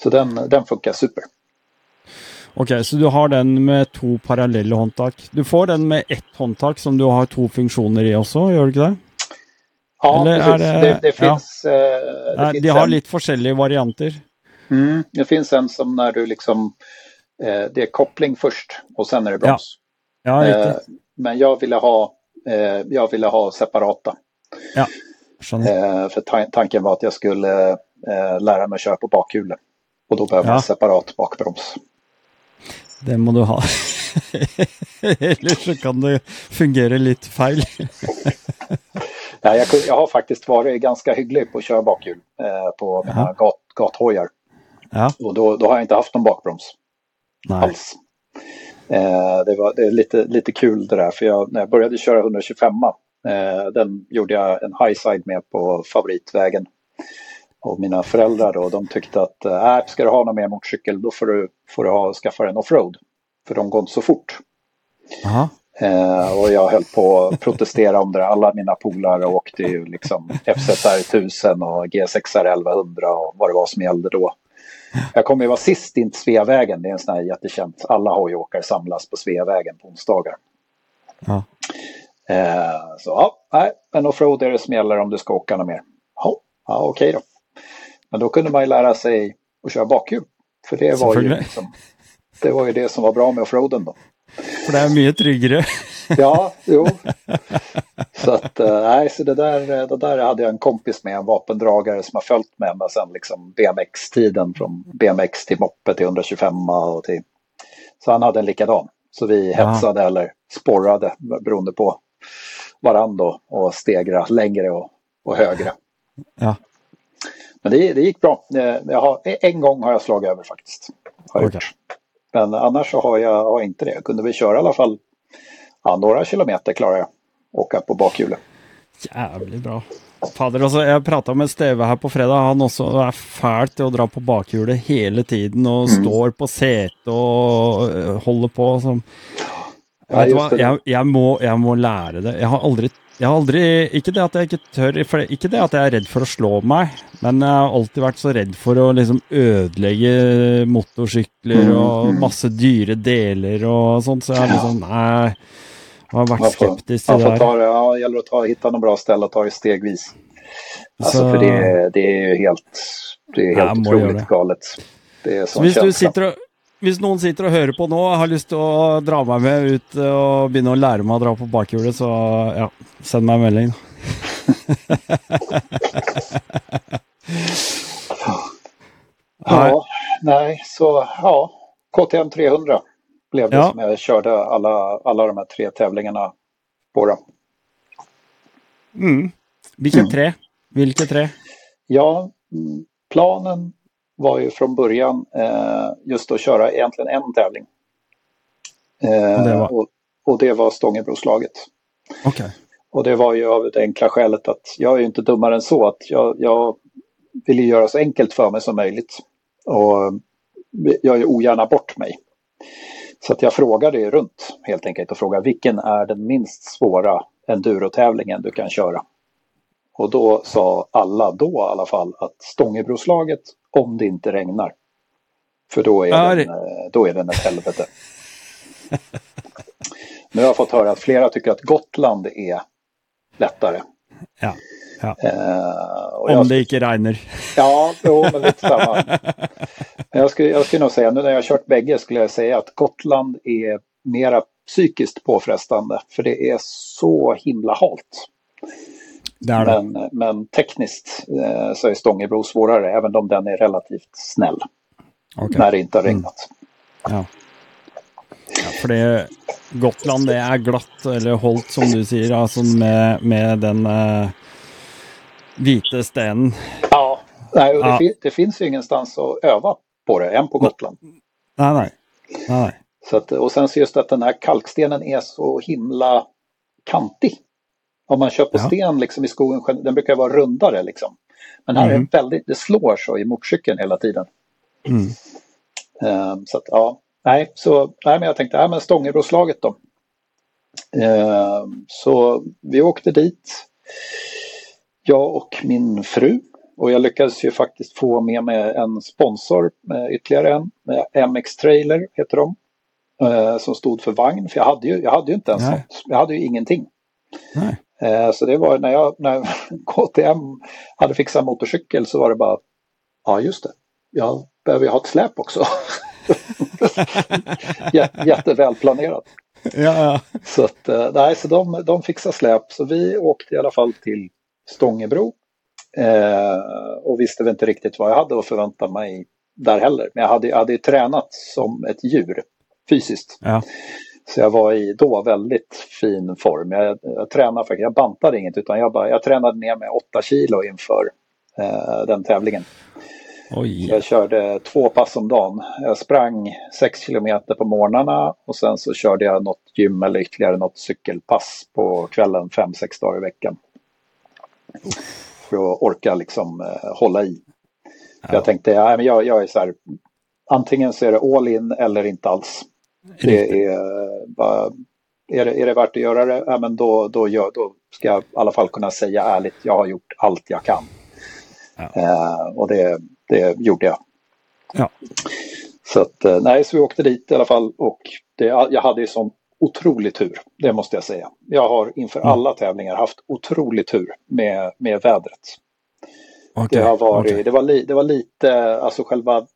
Så den, den funkar super. Ok, så du har den med to parallelle håndtak. Du får den med ett håndtak som du har to funksjoner i også, gjør du ikke det? Ja, Eller precis. det- Det, det ja. finns, eh, det Nei, finns de har en- litt forskjellige varianter. Mm, det finns en som när du liksom, eh, det är koppling först och sen är det broms. Ja, eh, riktig. men jag ville ha, eh, jag ville ha separata. Ja. Eh, för tan- tanken var att jag skulle eh, lära mig att köra på bakhjulet. Och då behöver Ja. man separat bakbroms. Det må du ha. Ellers så kan det fungere litt feil. Nej, jag, jag har faktiskt varit ganska hygglig på att köra bakhjul eh, på mina Jaha. gat, gathojar. Ja, Och då, då har jag inte haft någon bakbroms nei. alls. Eh, det, var, det är lite, lite kul det där, för jag, när jag började köra 125 eh, den gjorde jag en highside med på favoritvägen. Och mina föräldrar då, de tyckte att äh, ska du ha någon mer motorcykel då får du, får du ha, skaffa en offroad. För de går inte så fort. Aha. Eh, och jag höll på att protestera om det. Alla mina polare åkte ju liksom FZR 1000 och GSXR 1100 och vad det var som gällde då. Jag kommer ju vara sist in till Sveavägen. Det är en sån här jättekänt. Alla hojåkare samlas på Sveavägen på onsdagar. Ja. Eh, så ja, nej, en offroad är det som gäller om du ska åka något mer. Ja, ja okej då. Men då kunde man ju lära sig att köra bakhjul. För det var ju, liksom, det var ju det som var bra med offroaden då. For det er mye tryggere. Ja, jo. Så att, eh, nej, så det där, det där hade jag en kompis med, en vapendragare som har följt med ända sedan liksom BMX-tiden. Från BMX till moppe till 125 och till... Så han hade en likadan. Så vi Ja. hetsade eller sporrade beroende på varandra och stegra längre och, och högre. Ja. Men det, det gick bra. Jag har, en gång har jag slagit över faktiskt. Har okay. Men annars så har jag har inte det. Jag kunde väl köra i alla fall ja, några kilometer klarar jag. Åka på bakhjulet. Jävligt bra. Fader, altså, jeg prata med Steve her på fredag. Han også er fælt til å dra på bakhjulet hele tiden og mm. står på setet og øh, holder på. Som. Du hva, jeg, jeg, må, jeg, må, lære det. Jeg har aldri jeg har aldri, Ikke det at jeg ikke tør, ikke det at jeg er redd for å slå meg, men jeg har alltid vært så redd for å liksom ødelegge motorsykler mm, og mm. masse dyre deler og sånt, så jeg har liksom Nei. Jag har varit skeptisk till det. Ta det, gäller att ta, hitta något bra ställe och ta det stegvis. Alltså så... för det, det är ju helt, det är helt otroligt galet. Det är så hvis, du sitter och, hvis noen sitter och hører på nå og har lyst til å dra meg med ut og begynne å lære meg å dra på bakhjulet, så ja, send meg en melding. ja, nej, så ja, KTM 300 blev det ja. som jag körde alla, alla de här tre tävlingarna på. Då. Mm. Vilket mm. trä? Vilket trä? Ja, planen var ju från början eh, just att köra egentligen en tävling. Eh, och, det var? Och, och, det var Stångebroslaget. Okay. Och det var ju av det enkla skälet att jag är ju inte dummare än så att jag, jag vill göra så enkelt för mig som möjligt. Och jag gör ogärna bort mig. Så att jag frågade runt helt enkelt och frågade vilken är den minst svåra endurotävlingen du kan köra? Och då sa alla då i alla fall att Stångebroslaget om det inte regnar. För då är, ja, den, eh, då är den ett helvete. nu har jag fått höra att flera tycker att Gotland är lättare. Ja. Ja. Uh, Om det inte regnar. Ja, jo, men lite samma. jag, skulle, jag skulle nog säga, nu när jag har kört bägge, skulle jag säga att Gotland är mera psykiskt påfrestande. För det är så himla halt. Det. Men, men tekniskt eh, så är Stångebro svårare, även om den är relativt snäll. Okay. När det inte har regnat. Mm. Ja. ja. för det Gotland det är glatt, eller hållt som du säger, alltså med, med den eh, vita stenen. Ja, nej, det, ja. Fin det, finns ju ingenstans att öva på det än på Gotland. Nej, nej. nej. Så att, och sen så just att den här kalkstenen är så himla kantig. Om man kör på ja. sten liksom i skogen, den brukar vara rundare liksom. Men här mm. är det väldigt, det slår så i motorcykeln hela tiden. Mm. Um, så att ja, nej, så nej, men jag tänkte, nej men Stångebroslaget då. Um, så vi åkte dit jag och min fru. Och jag lyckades ju faktiskt få med mig en sponsor, ytterligare en, MX Trailer heter de. Eh, som stod för vagn, för jag hade ju, jag hade ju inte ens Nej. något. Jag hade ju ingenting. Nej. Eh, så det var när jag, när KTM hade fixat motorcykel så var det bara, ja just det, jag behöver ju ha ett släp också. Jättevälplanerat. Ja. Så, att, eh, nej, så de, de fixade släp, så vi åkte i alla fall till Stångebro. Eh, och visste väl inte riktigt vad jag hade att förvänta mig där heller. Men jag hade, jag hade tränat som ett djur fysiskt. Ja. Så jag var i då väldigt fin form. Jag, jag tränade faktiskt, jag bantade inget utan jag, bara, jag tränade ner med 8 kilo inför eh, den tävlingen. Oj. Jag körde två pass om dagen. Jag sprang 6 kilometer på morgnarna och sen så körde jag något gym eller ytterligare något cykelpass på kvällen 5-6 dagar i veckan för att orka liksom eh, hålla i. Ja. Jag tänkte, ja, men jag, jag är så här, antingen så är det all in eller inte alls. Det är bara, är det, är det värt att göra det, ja, men då, då, gör, då ska jag i alla fall kunna säga ärligt, jag har gjort allt jag kan. Ja. Eh, och det, det gjorde jag. Ja. Så att, eh, nej, så vi åkte dit i alla fall och det, jag hade ju sån otrolig tur, det måste jag säga. Jag har inför mm. alla tävlingar haft otrolig tur med, med vädret. Okay, det, har varit, okay. det, var li, det var lite, alltså själva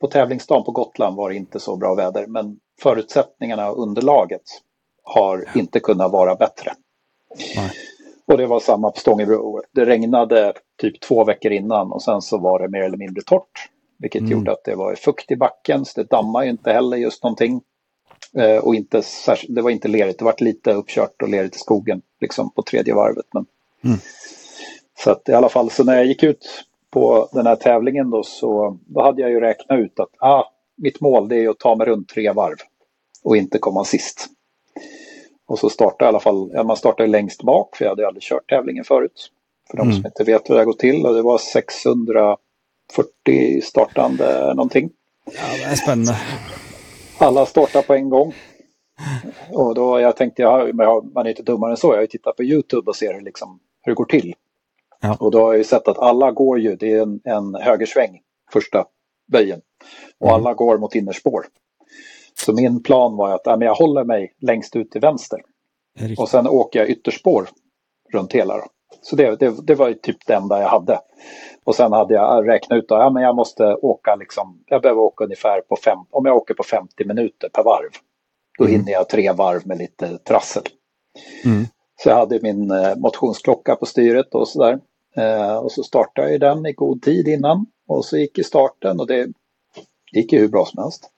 på tävlingsdagen på Gotland var det inte så bra väder men förutsättningarna och underlaget har inte kunnat vara bättre. Nej. Och det var samma på Stångebro. Det regnade typ två veckor innan och sen så var det mer eller mindre torrt. Vilket mm. gjorde att det var fukt i backen så det dammade inte heller just någonting. Eh, och inte, det var inte lerigt, det var lite uppkört och lerigt i skogen. liksom på tredje varvet. Men... Mm. Så att i alla fall, så när jag gick ut på den här tävlingen då så då hade jag ju räknat ut att ah, mitt mål det är att ta mig runt tre varv och inte komma sist. Och så startade i alla fall, ja, man startade längst bak för jag hade aldrig kört tävlingen förut. För de mm. som inte vet hur det går till och det var 640 startande någonting. Ja, det är spännande. Alla startar på en gång. Och då jag tänkte, jag, man är inte dummare än så, jag har ju tittat på YouTube och ser hur, liksom, hur det går till. Ja. Och då har jag ju sett att alla går ju, det är en, en högersväng första böjen. Och mm. alla går mot innerspår. Så min plan var att ja, men jag håller mig längst ut till vänster. Och sen åker jag ytterspår runt hela. Då. Så det, det, det var ju typ det enda jag hade. Och sen hade jag räknat ut att ja, jag måste åka liksom, jag behöver åka ungefär på fem, om jag åker på 50 minuter per varv. Då mm. hinner jag tre varv med lite trassel. Mm. Så jag hade min eh, motionsklocka på styret och sådär. Eh, och så startade jag den i god tid innan. Och så gick i starten och det gick ju hur bra som helst.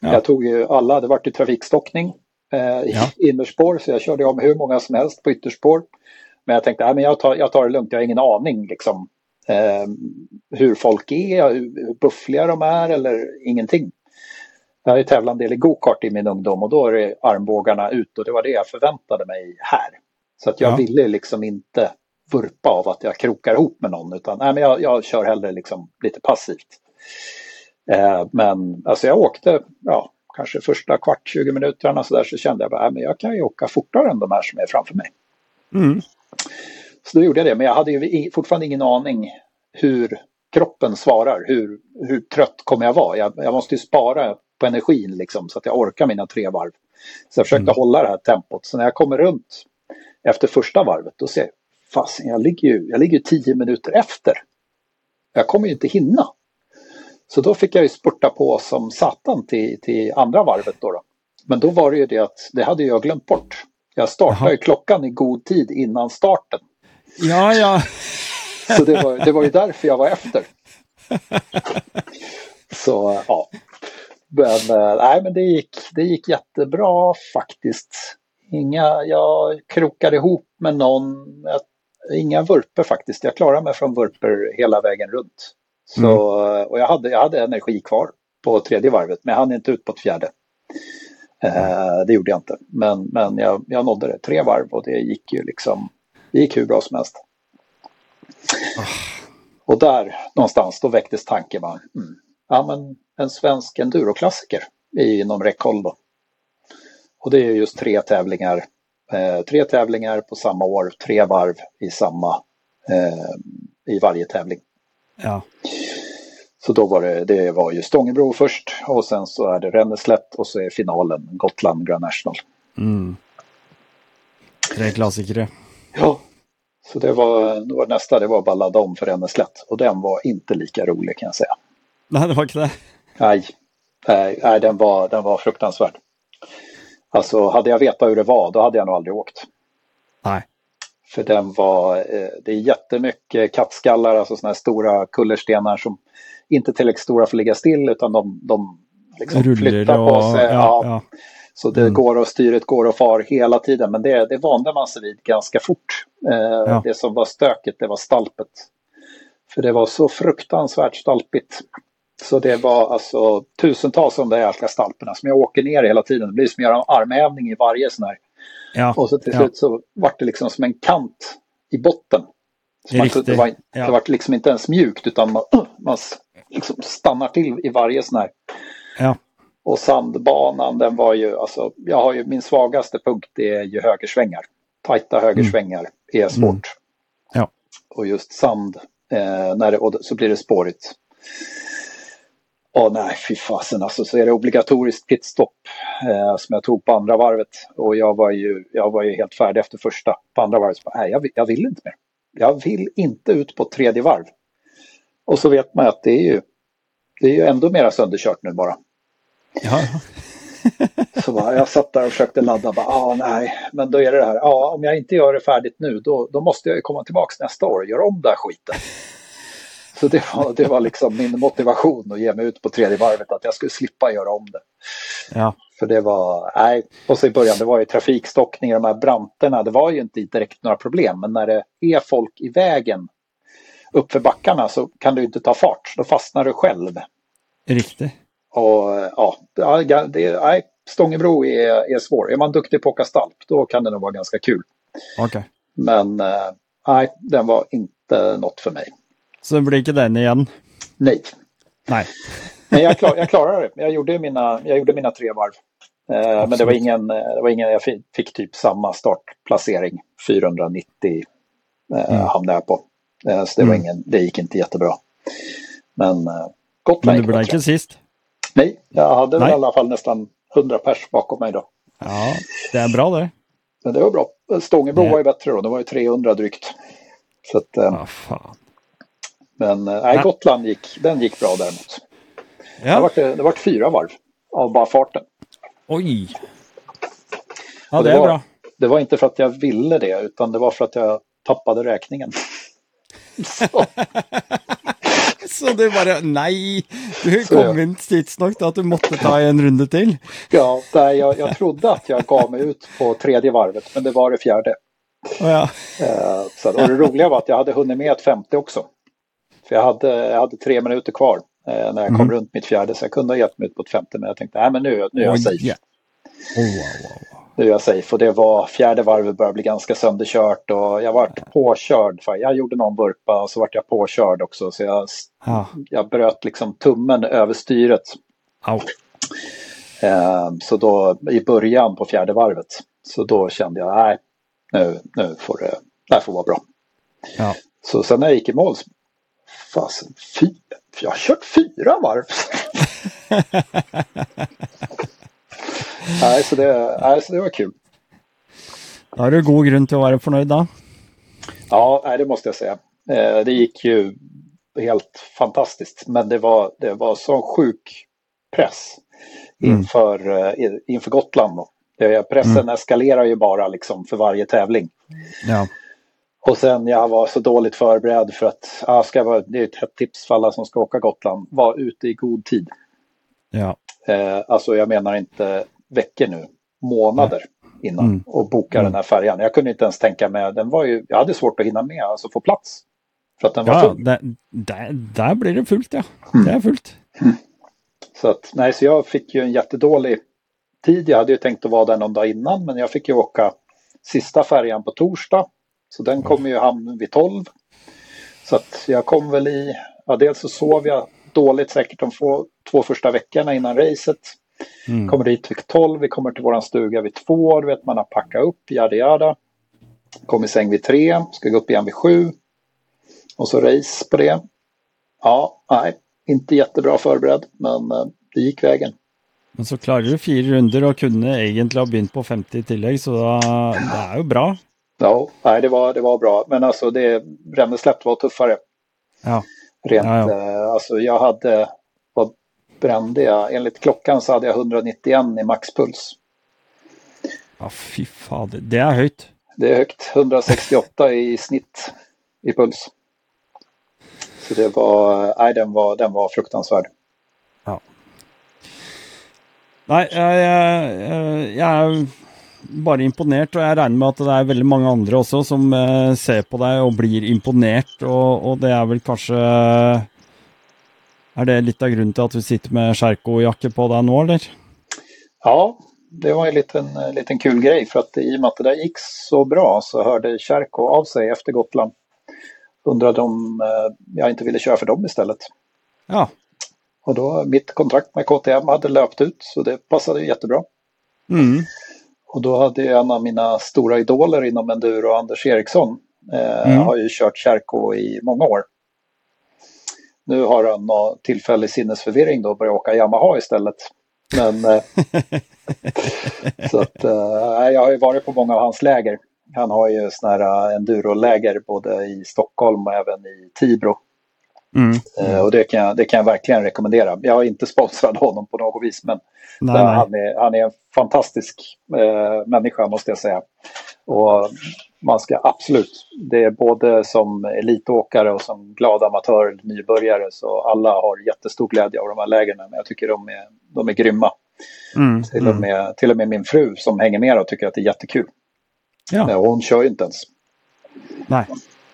Ja. Jag tog ju alla, det vart ju trafikstockning eh, i ja. innerspår så jag körde om hur många som helst på ytterspår. Men jag tänkte, att jag, tar, jag tar det lugnt, jag har ingen aning liksom, eh, hur folk är, hur, hur buffliga de är eller ingenting. Jag har ju tävlat en del i gokart i min ungdom och då är det armbågarna ut och det var det jag förväntade mig här. Så att jag ja. ville liksom inte vurpa av att jag krokar ihop med någon utan nej, men jag, jag kör hellre liksom lite passivt. Eh, men alltså jag åkte, ja, kanske första kvart, 20 minuterna så där så kände jag bara, men jag kan ju åka fortare än de här som är framför mig. Mm. Så då gjorde jag det, men jag hade ju fortfarande ingen aning hur kroppen svarar, hur, hur trött kommer jag vara? Jag, jag måste ju spara på energin liksom så att jag orkar mina tre varv. Så jag försökte mm. hålla det här tempot. Så när jag kommer runt efter första varvet då ser jag, fasen jag ligger ju jag ligger tio minuter efter. Jag kommer ju inte hinna. Så då fick jag ju spurta på som satan till, till andra varvet då, då. Men då var det ju det att det hade jag glömt bort. Jag startade ju klockan i god tid innan starten. Ja, ja. Så det var, det var ju därför jag var efter. Så ja. Men, eh, nej, men det, gick, det gick jättebra faktiskt. Inga, jag krokade ihop med någon. Inga vurper faktiskt. Jag klarade mig från vurper hela vägen runt. Så, mm. Och jag hade, jag hade energi kvar på tredje varvet, men jag hann inte ut på ett fjärde. Eh, det gjorde jag inte, men, men jag, jag nådde det tre varv och det gick ju liksom, det gick hur bra som helst. Oh. Och där någonstans då väcktes tanken, mm, ja men en svensk enduroklassiker inom räckhåll då. Och det är just tre tävlingar, eh, tre tävlingar på samma år, tre varv i samma, eh, i varje tävling. Ja. Så då var det, det var ju Stångebro först och sen så är det Renneslätt och så är finalen Gotland Grand National. Mm. Tre klassiker. Ja, så det var, det var nästa, det var bara ladda om för Renneslätt och den var inte lika rolig kan jag säga. Nej, det var inte det? Nej, nej den, var, den var fruktansvärd. Alltså hade jag vetat hur det var då hade jag nog aldrig åkt. Nej. För den var, eh, det är jättemycket kattskallar, alltså sådana här stora kullerstenar som inte tillräckligt stora för att ligga still utan de, de liksom flyttar på sig. Ja, ja. Ja. Så det mm. går och styret går och far hela tiden men det, det vande man sig vid ganska fort. Eh, det som var stökigt det var stalpet. För det var så fruktansvärt stalpigt. Så det var alltså tusentals av de där jäkla stalperna som jag åker ner hela tiden. Det blir som att göra en armhävning i varje sån här Ja, och så till slut så vart det liksom som en kant i botten. Så man, det, var, ja. det var liksom inte ens mjukt utan man, man liksom stannar till i varje sån här. Ja. Och sandbanan den var ju, alltså jag har ju min svagaste punkt det är ju högersvängar. Tajta högersvängar mm. är svårt. Mm. Ja. Och just sand, eh, när det, och så blir det spårigt. Åh nej, fy fasen alltså. Så är det obligatoriskt pitstop eh, som jag tog på andra varvet. Och jag var ju, jag var ju helt färdig efter första. På andra varvet så bara, nej jag vill, jag vill inte mer. Jag vill inte ut på tredje varv. Och så vet man att det är ju, det är ju ändå mera sönderkört nu bara. Ja. så bara, jag satt där och försökte ladda. Bara, ah, nej, men då är det det här. Ja, om jag inte gör det färdigt nu då, då måste jag komma tillbaka nästa år och göra om den här skiten. Så det var, det var liksom min motivation att ge mig ut på tredje varvet, att jag skulle slippa göra om det. Ja. För det var, nej, och så i början, det var ju trafikstockning i de här branterna. Det var ju inte direkt några problem, men när det är folk i vägen uppför backarna så kan du inte ta fart. Då fastnar du själv. Riktigt. Och ja, det, nej, Stångebro är, är svår. Är man duktig på att åka stalp, då kan det nog vara ganska kul. Okay. Men eh, nej, den var inte något för mig. Så det blir inte den igen? Nej. Nej. Men jag, klar, jag klarade det. Jag gjorde mina, jag gjorde mina tre varv. Eh, men det var, ingen, det var ingen, jag fick, typ samma startplacering. 490 eh, mm. hamnade jag på. Eh, så det, var mm. ingen, det gick inte jättebra. Men eh, Gotland Men du blev inte sist? Nej, jag hade Nej. i alla fall nästan 100 pers bakom mig då. Ja, det är bra det. Men det var bra. Stångebro ja. var ju bättre då, det var ju 300 drygt. Så att, eh, ah, fan. Men eh, nej, Gotland gick, den gick bra däremot. Ja. Det, var, det var fyra varv av bara farten. Oj! Ja, det, det, är var, bra. Det var inte för att jag ville det, utan det var för att jag tappade räkningen. Så. Så det bara, nej, du kom inte tidsnok att du måste ta en runda till. Ja, nej, jag, jag trodde att jag gav mig ut på tredje varvet, men det var det fjärde. Ja. Uh, så, och det roliga var att jag hade hunnit med ett femte också. För jag hade, jag hade tre minuter kvar eh, när jag kom mm. runt mitt fjärde. Så jag kunde ha gett mig ut på ett femte men jag tänkte nej men nu, nu är jag safe. Yeah. Oh, wow, wow. Nu är jag safe och det var fjärde varvet började bli ganska sönderkört och jag vart påkörd. Jag gjorde någon vurpa och så vart jag påkörd också så jag, ah. jag bröt liksom tummen över styret. Oh. Eh, så då i början på fjärde varvet så då kände jag nej nu, nu får det, det här får vara bra. Ja. Så sen när jag gick i mål fasen, fy, jag har kört fyra varv. nej, så det, nej, så det var kul. Då har du god grund till att vara förnöjd då? Ja, nej, det måste jag säga. Eh, det gick ju helt fantastiskt, men det var, det var sån sjuk press mm. inför, mm. inför Gotland. Då. Pressen mm. eskalerar ju bara liksom för varje tävling. Ja. Och sen jag var så dåligt förberedd för att, ah, ska vara, det är ett hett tips för alla som ska åka Gotland, var ute i god tid. Ja. Eh, alltså jag menar inte veckor nu, månader Nej. innan mm. och boka mm. den här färjan. Jag kunde inte ens tänka mig, den var ju, jag hade svårt att hinna med, alltså få plats. För att den var ja, full. Där, där, där blir det fullt ja, mm. det är fullt. Mm. Så att, nej, så jag fick ju en jättedålig tid. Jag hade ju tänkt att vara där någon dag innan, men jag fick ju åka sista färjan på torsdag så den kommer ju hamna vid 12. Så att jag kom väl i, ja dels så sov jag dåligt säkert de få, två första veckorna innan racet. Mm. Kommer dit vid 12, vi kommer till våran stuga vid 2, du vet man har packat upp, jada jada. Kom i säng vid 3, ska gå upp igen vid 7. Och så race på det. Ja, nej, inte jättebra förberedd, men eh, det gick vägen. Men så klarade du fyra runder och kunde egentligen ha begynt på 50 i tillägg, så det är ju bra. Ja, nej, det, var, det var bra. Men alltså det, Brännäsläpp var tuffare. Ja. Rent, ja, ja. Eh, alltså jag hade, vad brände jag? Enligt klockan så hade jag 191 i maxpuls. Ja, fy fan, det är högt. Det är högt, 168 i snitt i puls. Så det var, nej den var, den var fruktansvärd. Ja. Nej, jag, jag, jag bare imponert, og jeg regner med at det er veldig mange andre også som eh, ser på deg og blir imponert, og, og, det er vel kanskje Er det litt av grunnen til at du sitter med Sjerko-jakke på deg nå, eller? Ja, det var en liten, liten kul grej för att i och med att det där gick så bra så hörde Kärko av sig efter Gotland. Undrade om eh, jag inte ville köra för dem istället. Ja. Och då mitt kontrakt med KTM hade löpt ut så det passade jättebra. Mm. Och då hade en av mina stora idoler inom enduro, Anders Eriksson, eh, mm. har ju kört Kärko i många år. Nu har han någon tillfällig sinnesförvirring då och börjar åka Yamaha istället. Men eh, så att, eh, jag har ju varit på många av hans läger. Han har ju sådana här enduroläger både i Stockholm och även i Tibro. Mm. Eh, och det kan, jag, det kan jag verkligen rekommendera. Jag har inte sponsrat honom på något vis men nej, nej. Han, är, han är en fantastisk eh, människa måste jag säga. Och man ska absolut, det är både som elitåkare och som glad amatör, nybörjare, så alla har jättestor glädje av de här lägren. Men jag tycker de är, de är grymma. Mm, till, och med, mm. till och med min fru som hänger med och tycker att det är jättekul. Ja. Och hon kör ju inte ens. Nej.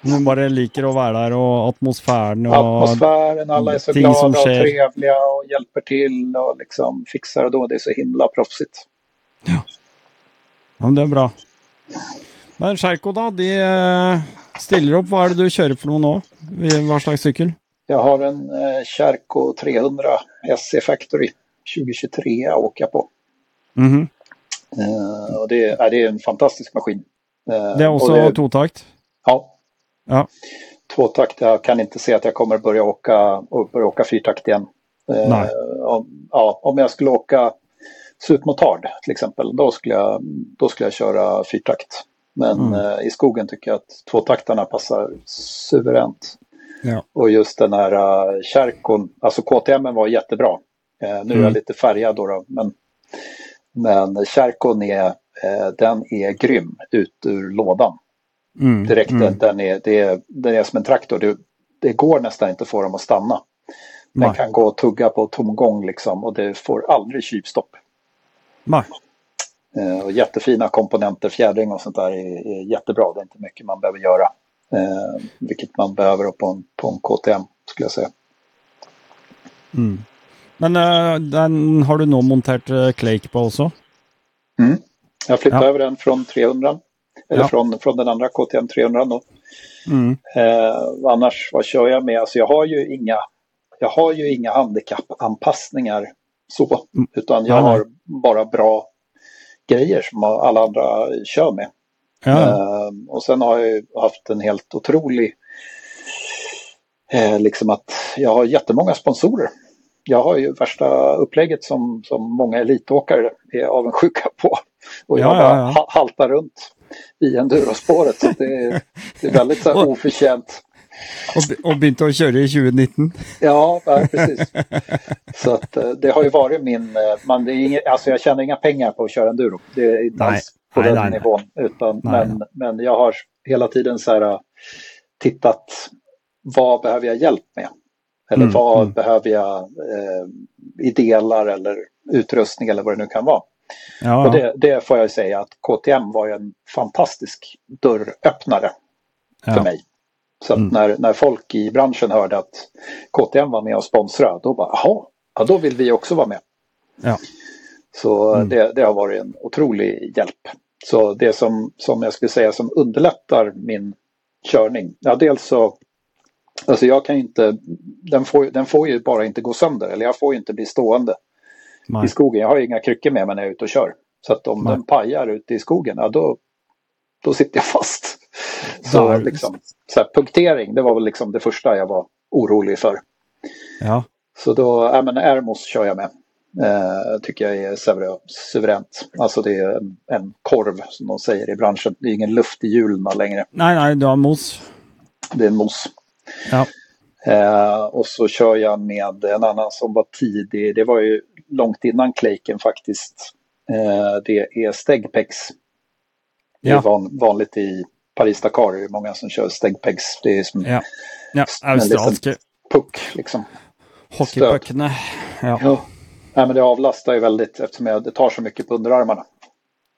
Hon bara liker att vara där och atmosfären. Och atmosfären, alla är så glada och trevliga och hjälper till och liksom fixar och då. Det är så himla proffsigt. Ja, ja det är bra. Men Sjerko då, de eh, ställer upp. Vad är det du kör för något nu? Vad slags cykel? Jag har en Kärko 300 SC Factory 2023 att åka på. Mm -hmm. och det, är, det är en fantastisk maskin. Eh, det är också det, tvåtakt? Ja. Ja. Tvåtakt, jag kan inte se att jag kommer börja åka, börja åka fyrtakt igen. Eh. Om, ja, om jag skulle åka supermotard till exempel, då skulle jag, då skulle jag köra fyrtakt. Men mm. Eh, i skogen tycker jag att tvåtaktarna passar suveränt. Ja. Och just den här uh, kärkon, alltså KTM var jättebra. Uh, nu mm. är jag mm. lite färgad då, då men, men kärkon är, uh, den är grym ut ur lådan. Mm. Direkt, mm. Den, är, det är, den är som en traktor. Det, det går nästan inte att få dem att stanna. Den Nej. kan gå och tugga på tomgång liksom och det får aldrig kypstopp. Nej. Uh, och jättefina komponenter, fjädring och sånt där är, är jättebra. Det är inte mycket man behöver göra. Eh, vilket man behöver på en, på en KTM skulle jag säga. Mm. Men uh, den har du nog monterat uh, Clake på också? Mm. Jag flyttade ja. över den från 300. Eller ja. från, från den andra KTM 300 då. Mm. Eh, annars, vad kör jag med? Alltså jag har ju inga, jag har ju inga handikappanpassningar så. Mm. Utan jag har bara bra grejer som alla andra kör med. Ja. Eh, och sen har jag haft en helt otrolig, eh, liksom att jag har jättemånga sponsorer. Jag har ju värsta upplägget som, som många elitåkare är avundsjuka på. Och jag ja, bara ja, ja. haltar runt i endurospåret. Så det, är, det är väldigt så här, oförtjänt. Och, och började att köra i 2019. Ja, ja, precis. Så att, eh, det har ju varit min, eh, man, det är inget, alltså jag tjänar inga pengar på att köra enduro. Det är inte Nej på nej, den nej, nivån. Utan, men, men jag har hela tiden så här, äh, tittat vad behöver jag hjälp med? Eller mm, vad mm. behöver jag eh, i delar eller utrustning eller vad det nu kan vara. Ja. Och det, det, får jag säga att KTM var en fantastisk dörröppnare ja. för mig. Så mm. när, när folk i branschen hörde att KTM var med och sponsrade, då bara, jaha, ja, då vill vi också vara med. Ja. Så mm. det, det, har varit en otrolig hjälp. Så det som, som jag skulle säga som underlättar min körning, ja dels så Alltså jag kan inte, den får, den får ju bara inte gå sönder eller jag får ju inte bli stående Nej. i skogen. Jag har ju inga kryckor med mig när jag är ute och kör. Så att om Nej. den pajar ute i skogen, ja då, då sitter jag fast. Så, liksom, så här, punktering, det var väl liksom det första jag var orolig för. Ja. Så då, ja men Ermos kör jag med. Eh, tycker jag är suveränt. Alltså det är en, en, korv som de säger i branschen. Det är ingen luft i hjulen längre. Nej, nej, du har mos. Det är en mos. Ja. Eh, och så kör jag med en annan som var tidig. Det var ju långt innan Claken faktiskt. Eh, det är Stegpex. Det är ja. van, vanligt i Paris-Dakar. Det är många som kör Stegpex. Det är som ja. Ja, en liten puck liksom. Hockeypuckna. Ja. ja. Nej, men det avlastar ju väldigt eftersom jag, det tar så mycket på underarmarna.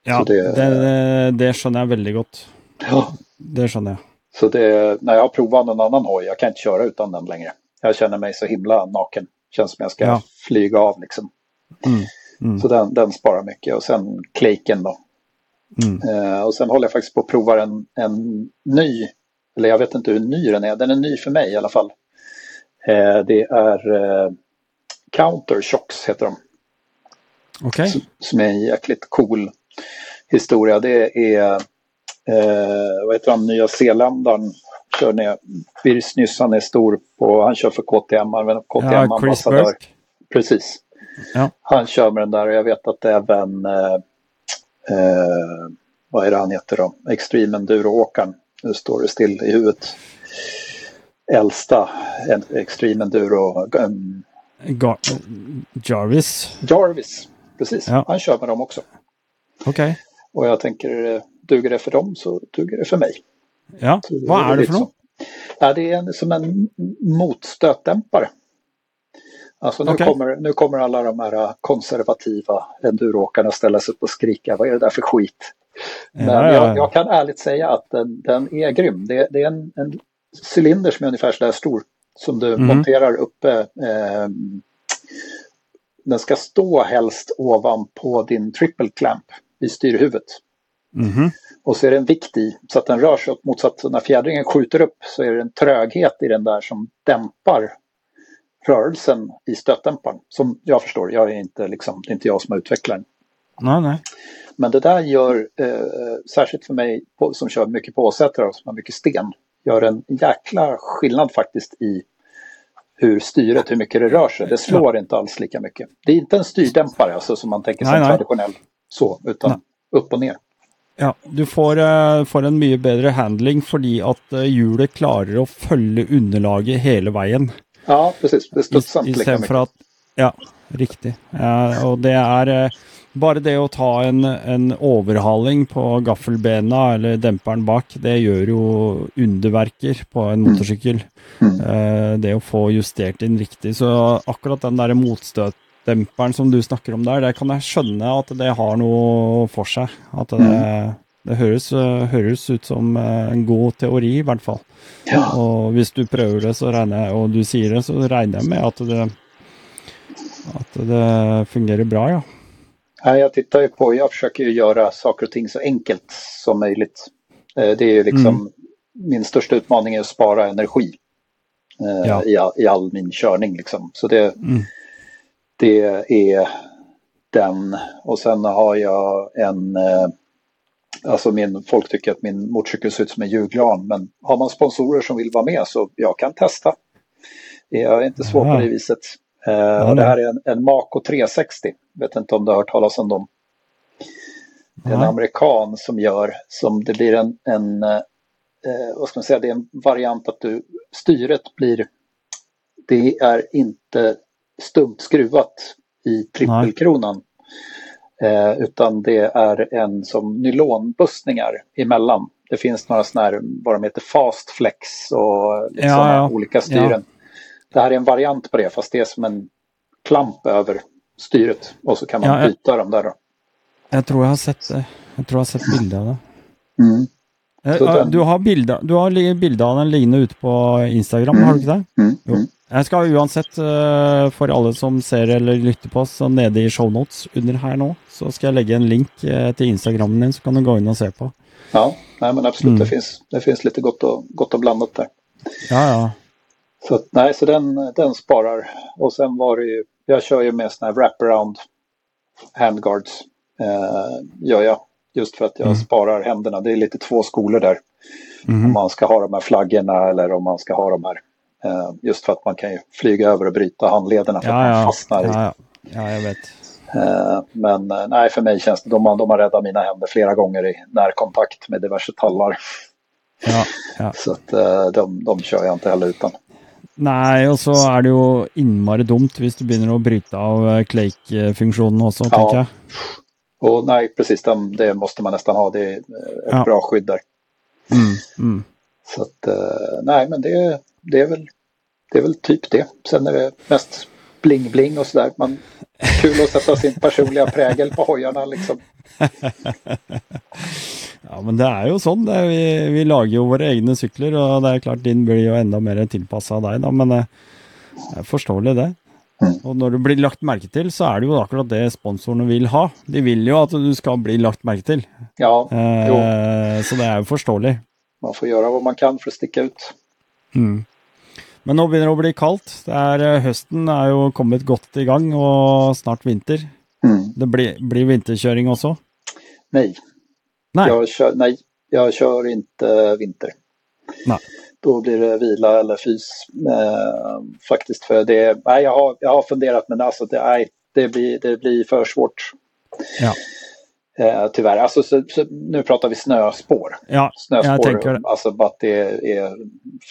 Ja, det, det, det känner jag väldigt gott. Ja. Det känner jag. Så det, när jag har provat någon annan hoj, jag kan inte köra utan den längre. Jag känner mig så himla naken. Känns som jag ska ja. flyga av liksom. Mm. Mm. Så den, den sparar mycket. Och sen Kleiken då. Mm. Eh, och sen håller jag faktiskt på att prova en, en ny, eller jag vet inte hur ny den är, den är ny för mig i alla fall. Eh, det är eh, Countershocks heter de. Okay. Som, som är en jäkligt cool historia. Det är, eh, vad heter han, Nya Zeeländaren kör ner. Birs han är stor på, han kör för KTM, han KTM-ambassadör. Ja, Precis. Ja. Han kör med den där och jag vet att även, eh, eh, vad är det han heter då, Extreme Enduro-åkaren, nu står det still i huvudet. Äldsta Extreme Enduro, um, Gar Jarvis? Jarvis, precis. Ja. Han kör med dem också. Okej. Okay. Och jag tänker, duger det för dem så duger det för mig. Ja, så vad är det för något? Ja, det är en, som en motstötdämpare. Alltså nu, okay. kommer, nu kommer alla de här konservativa enduråkarna ställa sig upp och skrika, vad är det där för skit? Men ja, ja. Jag, jag, kan ärligt säga att den, den är grym. Det, det är en, en cylinder som är ungefär så där stor som du mm. monterar uppe. Eh, den ska stå helst ovanpå din triple clamp i styrhuvudet. Mm. Och så är det en vikt i så att den rör sig åt motsatt. När fjädringen skjuter upp så är det en tröghet i den där som dämpar rörelsen i stötdämparen. Som jag förstår, jag är inte, liksom, det är inte jag som har utvecklat den. Nej, nej. Men det där gör, eh, särskilt för mig på, som kör mycket påsättare och som har mycket sten, gör en jäkla skillnad faktiskt i hur styret, hur mycket det rör sig. Det slår ja. inte alls lika mycket. Det är inte en styrdämpare alltså, som man tänker sig traditionell så, utan nej. upp och ner. Ja, du får, uh, får en mycket bättre handling för att uh, hjulet klarar att följa underlaget hela vägen. Ja, precis. Det inte lika mycket. För att, ja. Uh, och det är bara det att ta en, en överhalning på gaffelbena eller dämparen bak, det gör ju underverker på en mm. motorcykel. Mm. Mm. det att få justerat in riktigt. Så akkurat den där motstötdämparen som du snackar om där, det kan jag skönja att det har något för sig. Att det, mm. det hörs, hörs ut som en god teori i alla fall. Ja. Och om du prövar det jag, och du säger det så räknar jag med att det, att det fungerar bra. Ja. Ja, jag tittar ju på, jag försöker ju göra saker och ting så enkelt som möjligt. Eh, det är ju liksom mm. min största utmaning är att spara energi eh, ja. i, all, i all min körning liksom. Så det, mm. Det är den och sen har jag en eh, Alltså min, folk tycker att min motorcykel ser ut som en julgran men har man sponsorer som vill vara med så jag kan testa. Jag är inte svår på det viset. Ja, och det här är en, en Mako 360. Vet inte om du har hört talas om dem. Det är en amerikan som gör som det blir en, en eh, vad ska man säga, det är en variant att du, styret blir, det är inte stumt skruvat i trippelkronan. Eh, utan det är en som nylonbussningar emellan. Det finns några sådana här, vad de heter, fast flex och liksom ja, ja. olika styren. Ja. Det här är en variant på det fast det är som en klamp över styret och så kan man byta dem där då. Jag tror jag har sett, jag tror jag har sett bilder av det. Mm. Eh, du har bilder, du har bilder av den liggande ute på Instagram, mm. har du inte det? Mm. Jo. Jag ska uansett, eh, för alla som ser eller lyssnar på oss, så nere i show notes under här nu, så ska jag lägga en länk eh, till Instagramen din så kan du gå in och se på. Ja, nej men absolut, mm. det, finns, det finns lite gott och, gott och blandat där. Ja, ja. Så nej, så den, den sparar. Och sen var det ju, jag kör ju med sådana här wraparound handguards. Eh, gör jag. Just för att jag mm. sparar händerna. Det är lite två skolor där. Mm. Om man ska ha de här flaggorna eller om man ska ha de här. Eh, just för att man kan ju flyga över och bryta handlederna för ja, att man ja. fastnar i. Ja, ja. jag vet. Eh, men eh, nej, för mig känns det, de, de har räddat mina händer flera gånger i närkontakt med diverse tallar. Ja. Så att eh, de, de kör jag inte heller utan. Nej, och så är det ju innmari dumt om du börjar bryta av eh, Clake-funktionen också, ja. tänker jag. Och nej, precis, den, det måste man nästan ha. Det är ett ja. bra skydd där. Mm, mm. Så att, eh, nej, men det, det, är väl, det är väl typ det. Sen är det mest bling-bling och sådär. kul att sätta sin personliga prägel på hojarna liksom. Ja, men det är ju så. Det. Vi, vi lager ju våra egna cyklar och det är klart din blir ju ännu mer tillpassad dig. Då, men det eh, är förståeligt det. Mm. Och när du blir lagt märke till så är det ju akkurat det sponsorerna vill ha. De vill ju att du ska bli lagt märke till. Ja, eh, Så det är ju förståeligt. Man får göra vad man kan för att sticka ut. Mm. Men nu börjar det bli kallt. Det är, eh, hösten är ju kommit gott igång och snart vinter. Mm. Det blir, blir vinterkörning också? Nej, Nej. Jag kör, nej, jag kör inte vinter. Nej. Då blir det vila eller fys. Eh, faktiskt för det, nej, jag, har, jag har funderat men alltså det, nej, det, blir, det blir för svårt. Ja. Eh, tyvärr, alltså, så, så, nu pratar vi snöspår. Ja, snöspår, alltså bara att det är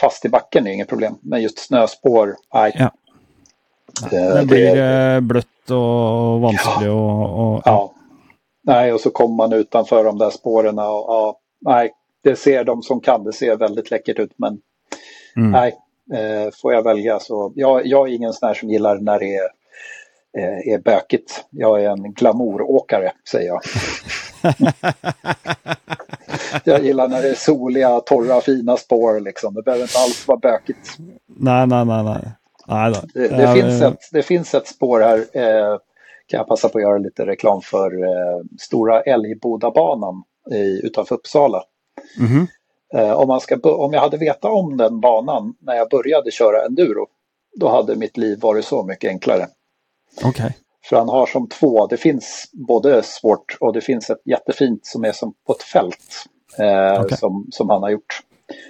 fast i backen är inget problem. Men just snöspår, nej. Ja. Eh, det blir det, blött och vanskligt ja. och, och, ja. Nej, och så kommer man utanför de där spåren och ja, nej, det ser de som kan, det ser väldigt läckert ut men mm. nej, Eh, får jag välja så, jag, jag är ingen sån här som gillar när det är, eh, är bökigt. Jag är en glamouråkare, säger jag. jag gillar när det är soliga, torra, fina spår liksom. Det behöver inte alls vara bökigt. Nej, nej, nej. nej. nej det, det, ja, finns ett, det finns ett spår här, eh, kan jag passa på att göra lite reklam för, eh, Stora Älgbodabanan i, utanför Uppsala. Mm eh, om, man ska, om jag hade vetat om den banan när jag började köra enduro, då hade mitt liv varit så mycket enklare. Okay. För han har som två, det finns både svårt och det finns ett jättefint som är som på ett fält eh, okay. som, som han har gjort.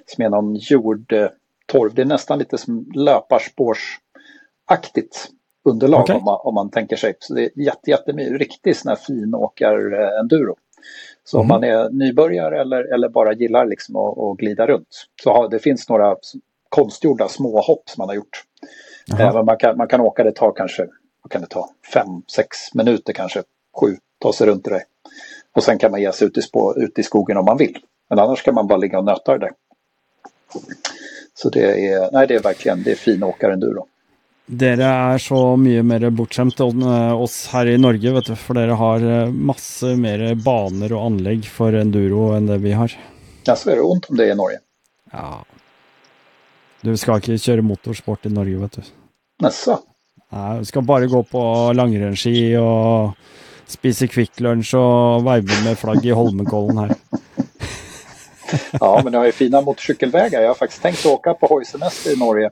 Som är någon jordtorv, det är nästan lite som löparspårsaktigt underlag okay. om, man, om man tänker sig. Så det är jätte, jätte, riktigt sån här finåkar-enduro. Så om man är nybörjare eller, eller bara gillar liksom att, att glida runt. Så har, det finns några konstgjorda små hopp som man har gjort. Eh, man, kan, man kan åka, det tar kanske vad kan det ta, fem, sex minuter kanske, sju, ta sig runt det. Och sen kan man ge sig ut i, spå, ut i skogen om man vill. Men annars kan man bara ligga och nöta det där. Så det är, nej det är verkligen, det är fin åkarenduro. Dere är så mycket mer bortskämt än eh, oss här i Norge, vet du, för dere har eh, massor mer banor och anlägg för enduro än det vi har. Ja, så det ont om det i Norge. Ja. Du ska inte köra motorsport i Norge, vet du. Nässå? Nej, vi ska bara gå på langrennsski och spise Kvikk Lunsj och veive med flagg i Holmenkollen här. Ja, men ni har ju fina motorcykelvägar. Jag har faktiskt tänkt åka på hojsemester i Norge.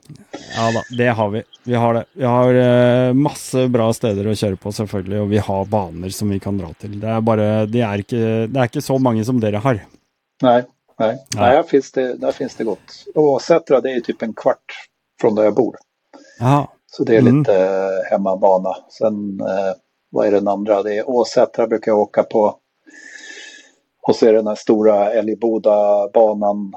Ja, då, det har vi. Vi har det. Vi har eh, masse bra steder att köra på selvfølgelig, och vi har banor som vi kan dra till. Det är bara, det är inte, det är inte så många som dere har. Nej, nej, nej. där, finns det, där finns det gott. Och Sätra, det är typ en kvart från där jag bor. Aha. Så det är mm. lite eh, hemmabana. Sen eh, vad är den andra? Det är Åsätra brukar jag åka på. Och så är det den här stora Älgboda-banan.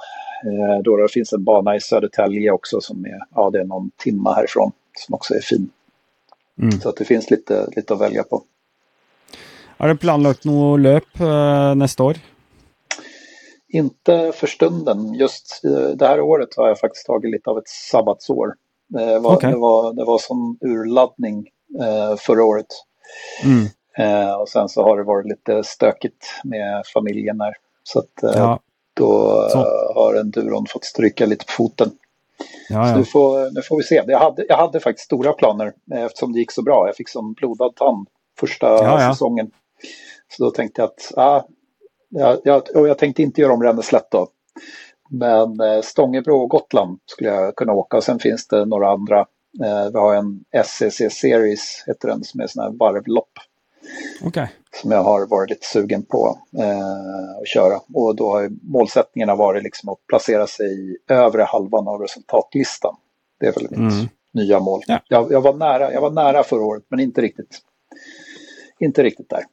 Eh, då det finns en bana i Södertälje också som är, ja det är någon timma härifrån. Som också är fin. Mm. Så att det finns lite, lite att välja på. Har du planlagt något löp eh, nästa år? Inte för stunden. Just eh, det här året har jag faktiskt tagit lite av ett sabbatsår. Det var, okay. det var, det var som urladdning eh, förra året. Mm. Eh, och sen så har det varit lite stökigt med familjen här. Så att eh, ja. då så. har enduron fått stryka lite på foten. Ja, så nu får, nu får vi se. Jag hade, jag hade faktiskt stora planer eh, eftersom det gick så bra. Jag fick som blodad tand första säsongen. Så då tänkte jag att, ah, jag, jag, och jag tänkte inte göra om Ränneslätt då. Men eh, Stångebro och Gotland skulle jag kunna åka och sen finns det några andra. Eh, vi har en SCC Series, heter den, som är sån här varvlopp. Okay. Som jag har varit lite sugen på eh, att köra. Och då har målsättningarna varit liksom att placera sig i övre halvan av resultatlistan. Det är väl mitt mm. nya mål. Ja. Jag, jag, var nära, jag var nära förra året men inte riktigt, inte riktigt där.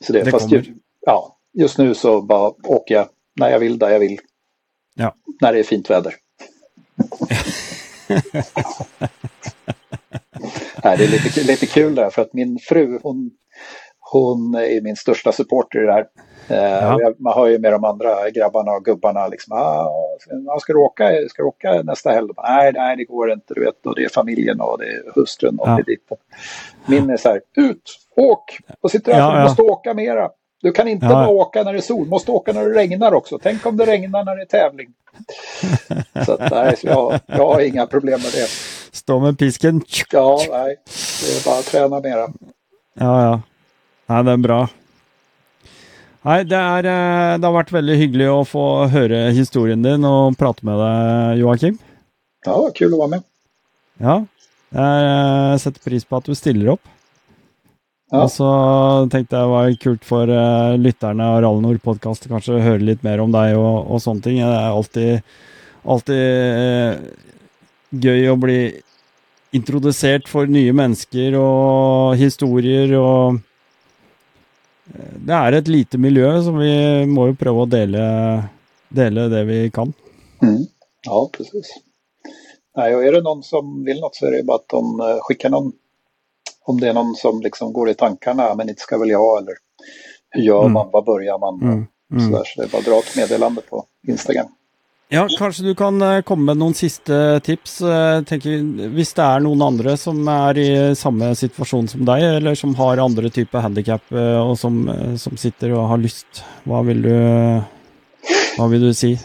Så det, det fast ju, ja, just nu så bara åker jag när jag vill, där jag vill. Ja. När det är fint väder. Nej, det är lite, lite kul där för att min fru hon, hon är min största supporter i det här. Eh, ja. man hör ju med de andra grabbarna och gubbarna liksom, ah, ska, du åka, ska du åka nästa helg? Nej, nej, det går inte, du vet, och det är familjen och det är hustrun och ja. det är ditt. Min är så här, ut, åk! Och sitter där, ja, ja. måste åka mera. Du kan inte bara åka när det är sol, du måste åka när det regnar också. Tänk om det regnar när det är tävling. så att, nej, så jag, jag har inga problem med det. Stå med pisken. Ja, nej. Det är bara att träna mera. Ja, ja. Ja, det är bra. Nej, det, är, eh, det har varit väldigt hyggligt att få höra historien din och prata med dig, Joakim. Ja, kul att vara med. Ja, jag eh, sätter pris på att du ställer upp. Ja. Och så tänkte jag var kul för uh, lytterne av Rallynord podcast kanske höra lite mer om dig och, och sånt. Det är alltid, alltid uh, gøy att bli introducerad för nya människor och historier och uh, det är ett litet miljö som vi måste pröva att dela, dela det vi kan. Mm. Ja, precis. Nej, och är det någon som vill något så är det bara att de skickar någon om det är någon som liksom går i tankarna, men inte ska väl jag eller hur gör mm. man, var börjar man? Mm. Mm. Så, där, så det är bara att dra ett meddelande på Instagram. Ja, kanskje du kan eh, komma komme med noen siste tips. Eh, tenker, hvis det er noen andre som er i samme situasjon som deg, eller som har andre typer handikap handikapp eh, og som, eh, som, sitter og har lyst, hva vil du, hva vil du si?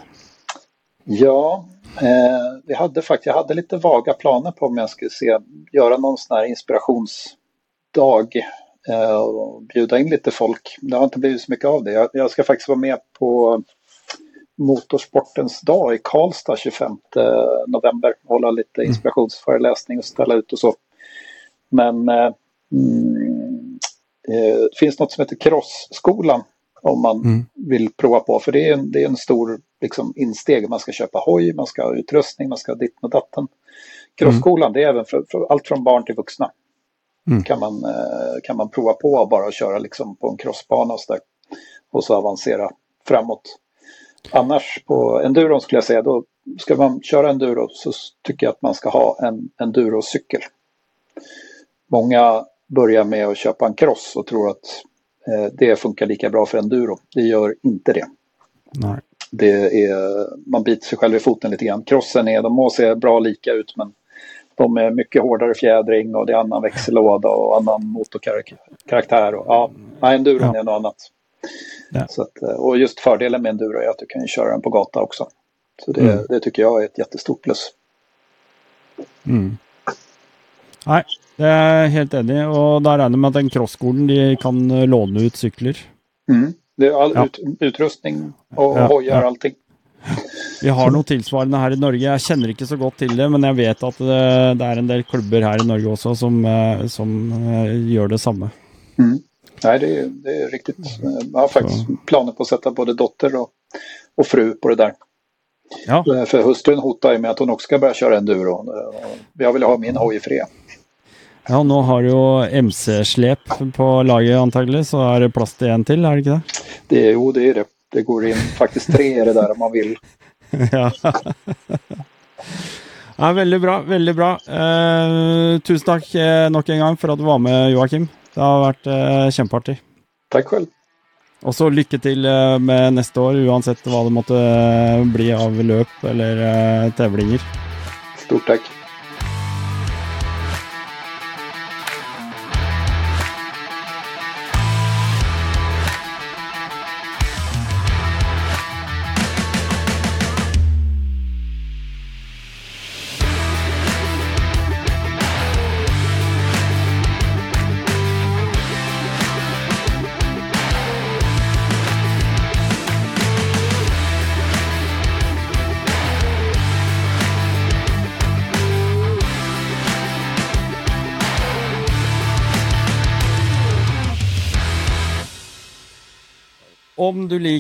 Ja, eh, vi hade faktiskt, jag hade lite vaga planer på om jag skulle se, göra någon sån här inspirationsdag eh, och bjuda in lite folk. Det har inte blivit så mycket av det. Jag, jag ska faktiskt vara med på Motorsportens dag i Karlstad 25 november. Hålla lite mm. inspirationsföreläsning och ställa ut och så. Men eh, mm, eh, det finns något som heter Crossskolan om man mm. vill prova på. För det är en, det är en stor liksom, insteg. Man ska köpa hoj, man ska ha utrustning, man ska ha ditten och datten. Crossskolan mm. det är även för, för, allt från barn till vuxna. Mm. Kan, man, eh, kan man prova på bara att köra liksom, på en crossbana och så där. Och så avancera framåt. Annars på enduron skulle jag säga, då ska man köra enduro så tycker jag att man ska ha en endurocykel. Många börjar med att köpa en cross och tror att eh, det funkar lika bra för enduro. Det gör inte det. Nej. det är, man biter sig själv i foten lite grann. Crossen är, de må se bra lika ut men de är mycket hårdare fjädring och det är annan växellåda och annan motorkaraktär. Och, ja, enduron ja. är något annat. Ja. Så att, eh, och just fördelen med enduro är att du kan köra den på gata också. Så det, mm. det tycker jag är ett jättestort plus. Mm. Nej, det är jag helt enig Och där är det med att den crossskolen de kan eh, låna ut cyklar. Mm. Det är all ja. ut, utrustning och ja, hojar och allting. Vi har noe tilsvarende her i Norge. Jeg kjenner ikke så godt til det, men jeg vet at det, det er en del klubber her i Norge også som, eh, som gjør det samme. Mm. Nej, det är, det är riktigt. Jag har faktiskt så. planer på att sätta både dotter och, och fru på det där. Ja. Eh, för hustrun hotar ju med att hon också ska börja köra enduro. Jag vill ha min hoj i fred. Ja, nu har du ju MC-släp på laget antagelig, så är det plats till en till, är det inte det? det jo, det är det. Det går in faktiskt tre i det där om man vill. ja. ja, väldigt bra, väldigt bra. Eh, tusen tack eh, nog en gång för att du var med Joakim. Det har varit eh, kjempeartig. Tack själv. Och så lycka till eh, med nästa år, oavsett vad det måtte eh, bli av löp eller eh, tävlingar. Stort tack.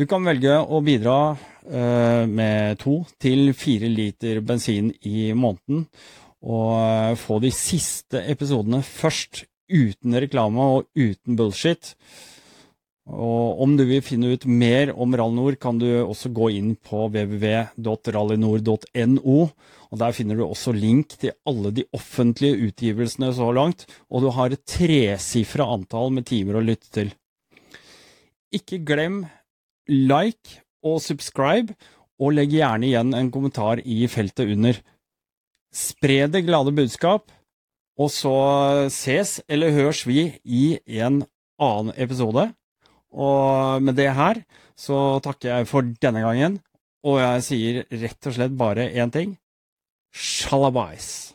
Du kan velge å bidra eh, med to til fire liter bensin i måneden, og eh, få de siste episodene først, uten reklame og uten bullshit. Og om du vil finne ut mer om Rallynord, kan du også gå inn på www.rallynord.no. og Der finner du også link til alle de offentlige utgivelsene så langt, og du har et tresifra antall med timer å lytte til. Ikke glem like og subscribe, og legg gjerne igjen en kommentar i feltet under. Spre det glade budskap, og så ses eller høres vi i en annen episode. Og med det her så takker jeg for denne gangen, og jeg sier rett og slett bare én ting. Shalabais.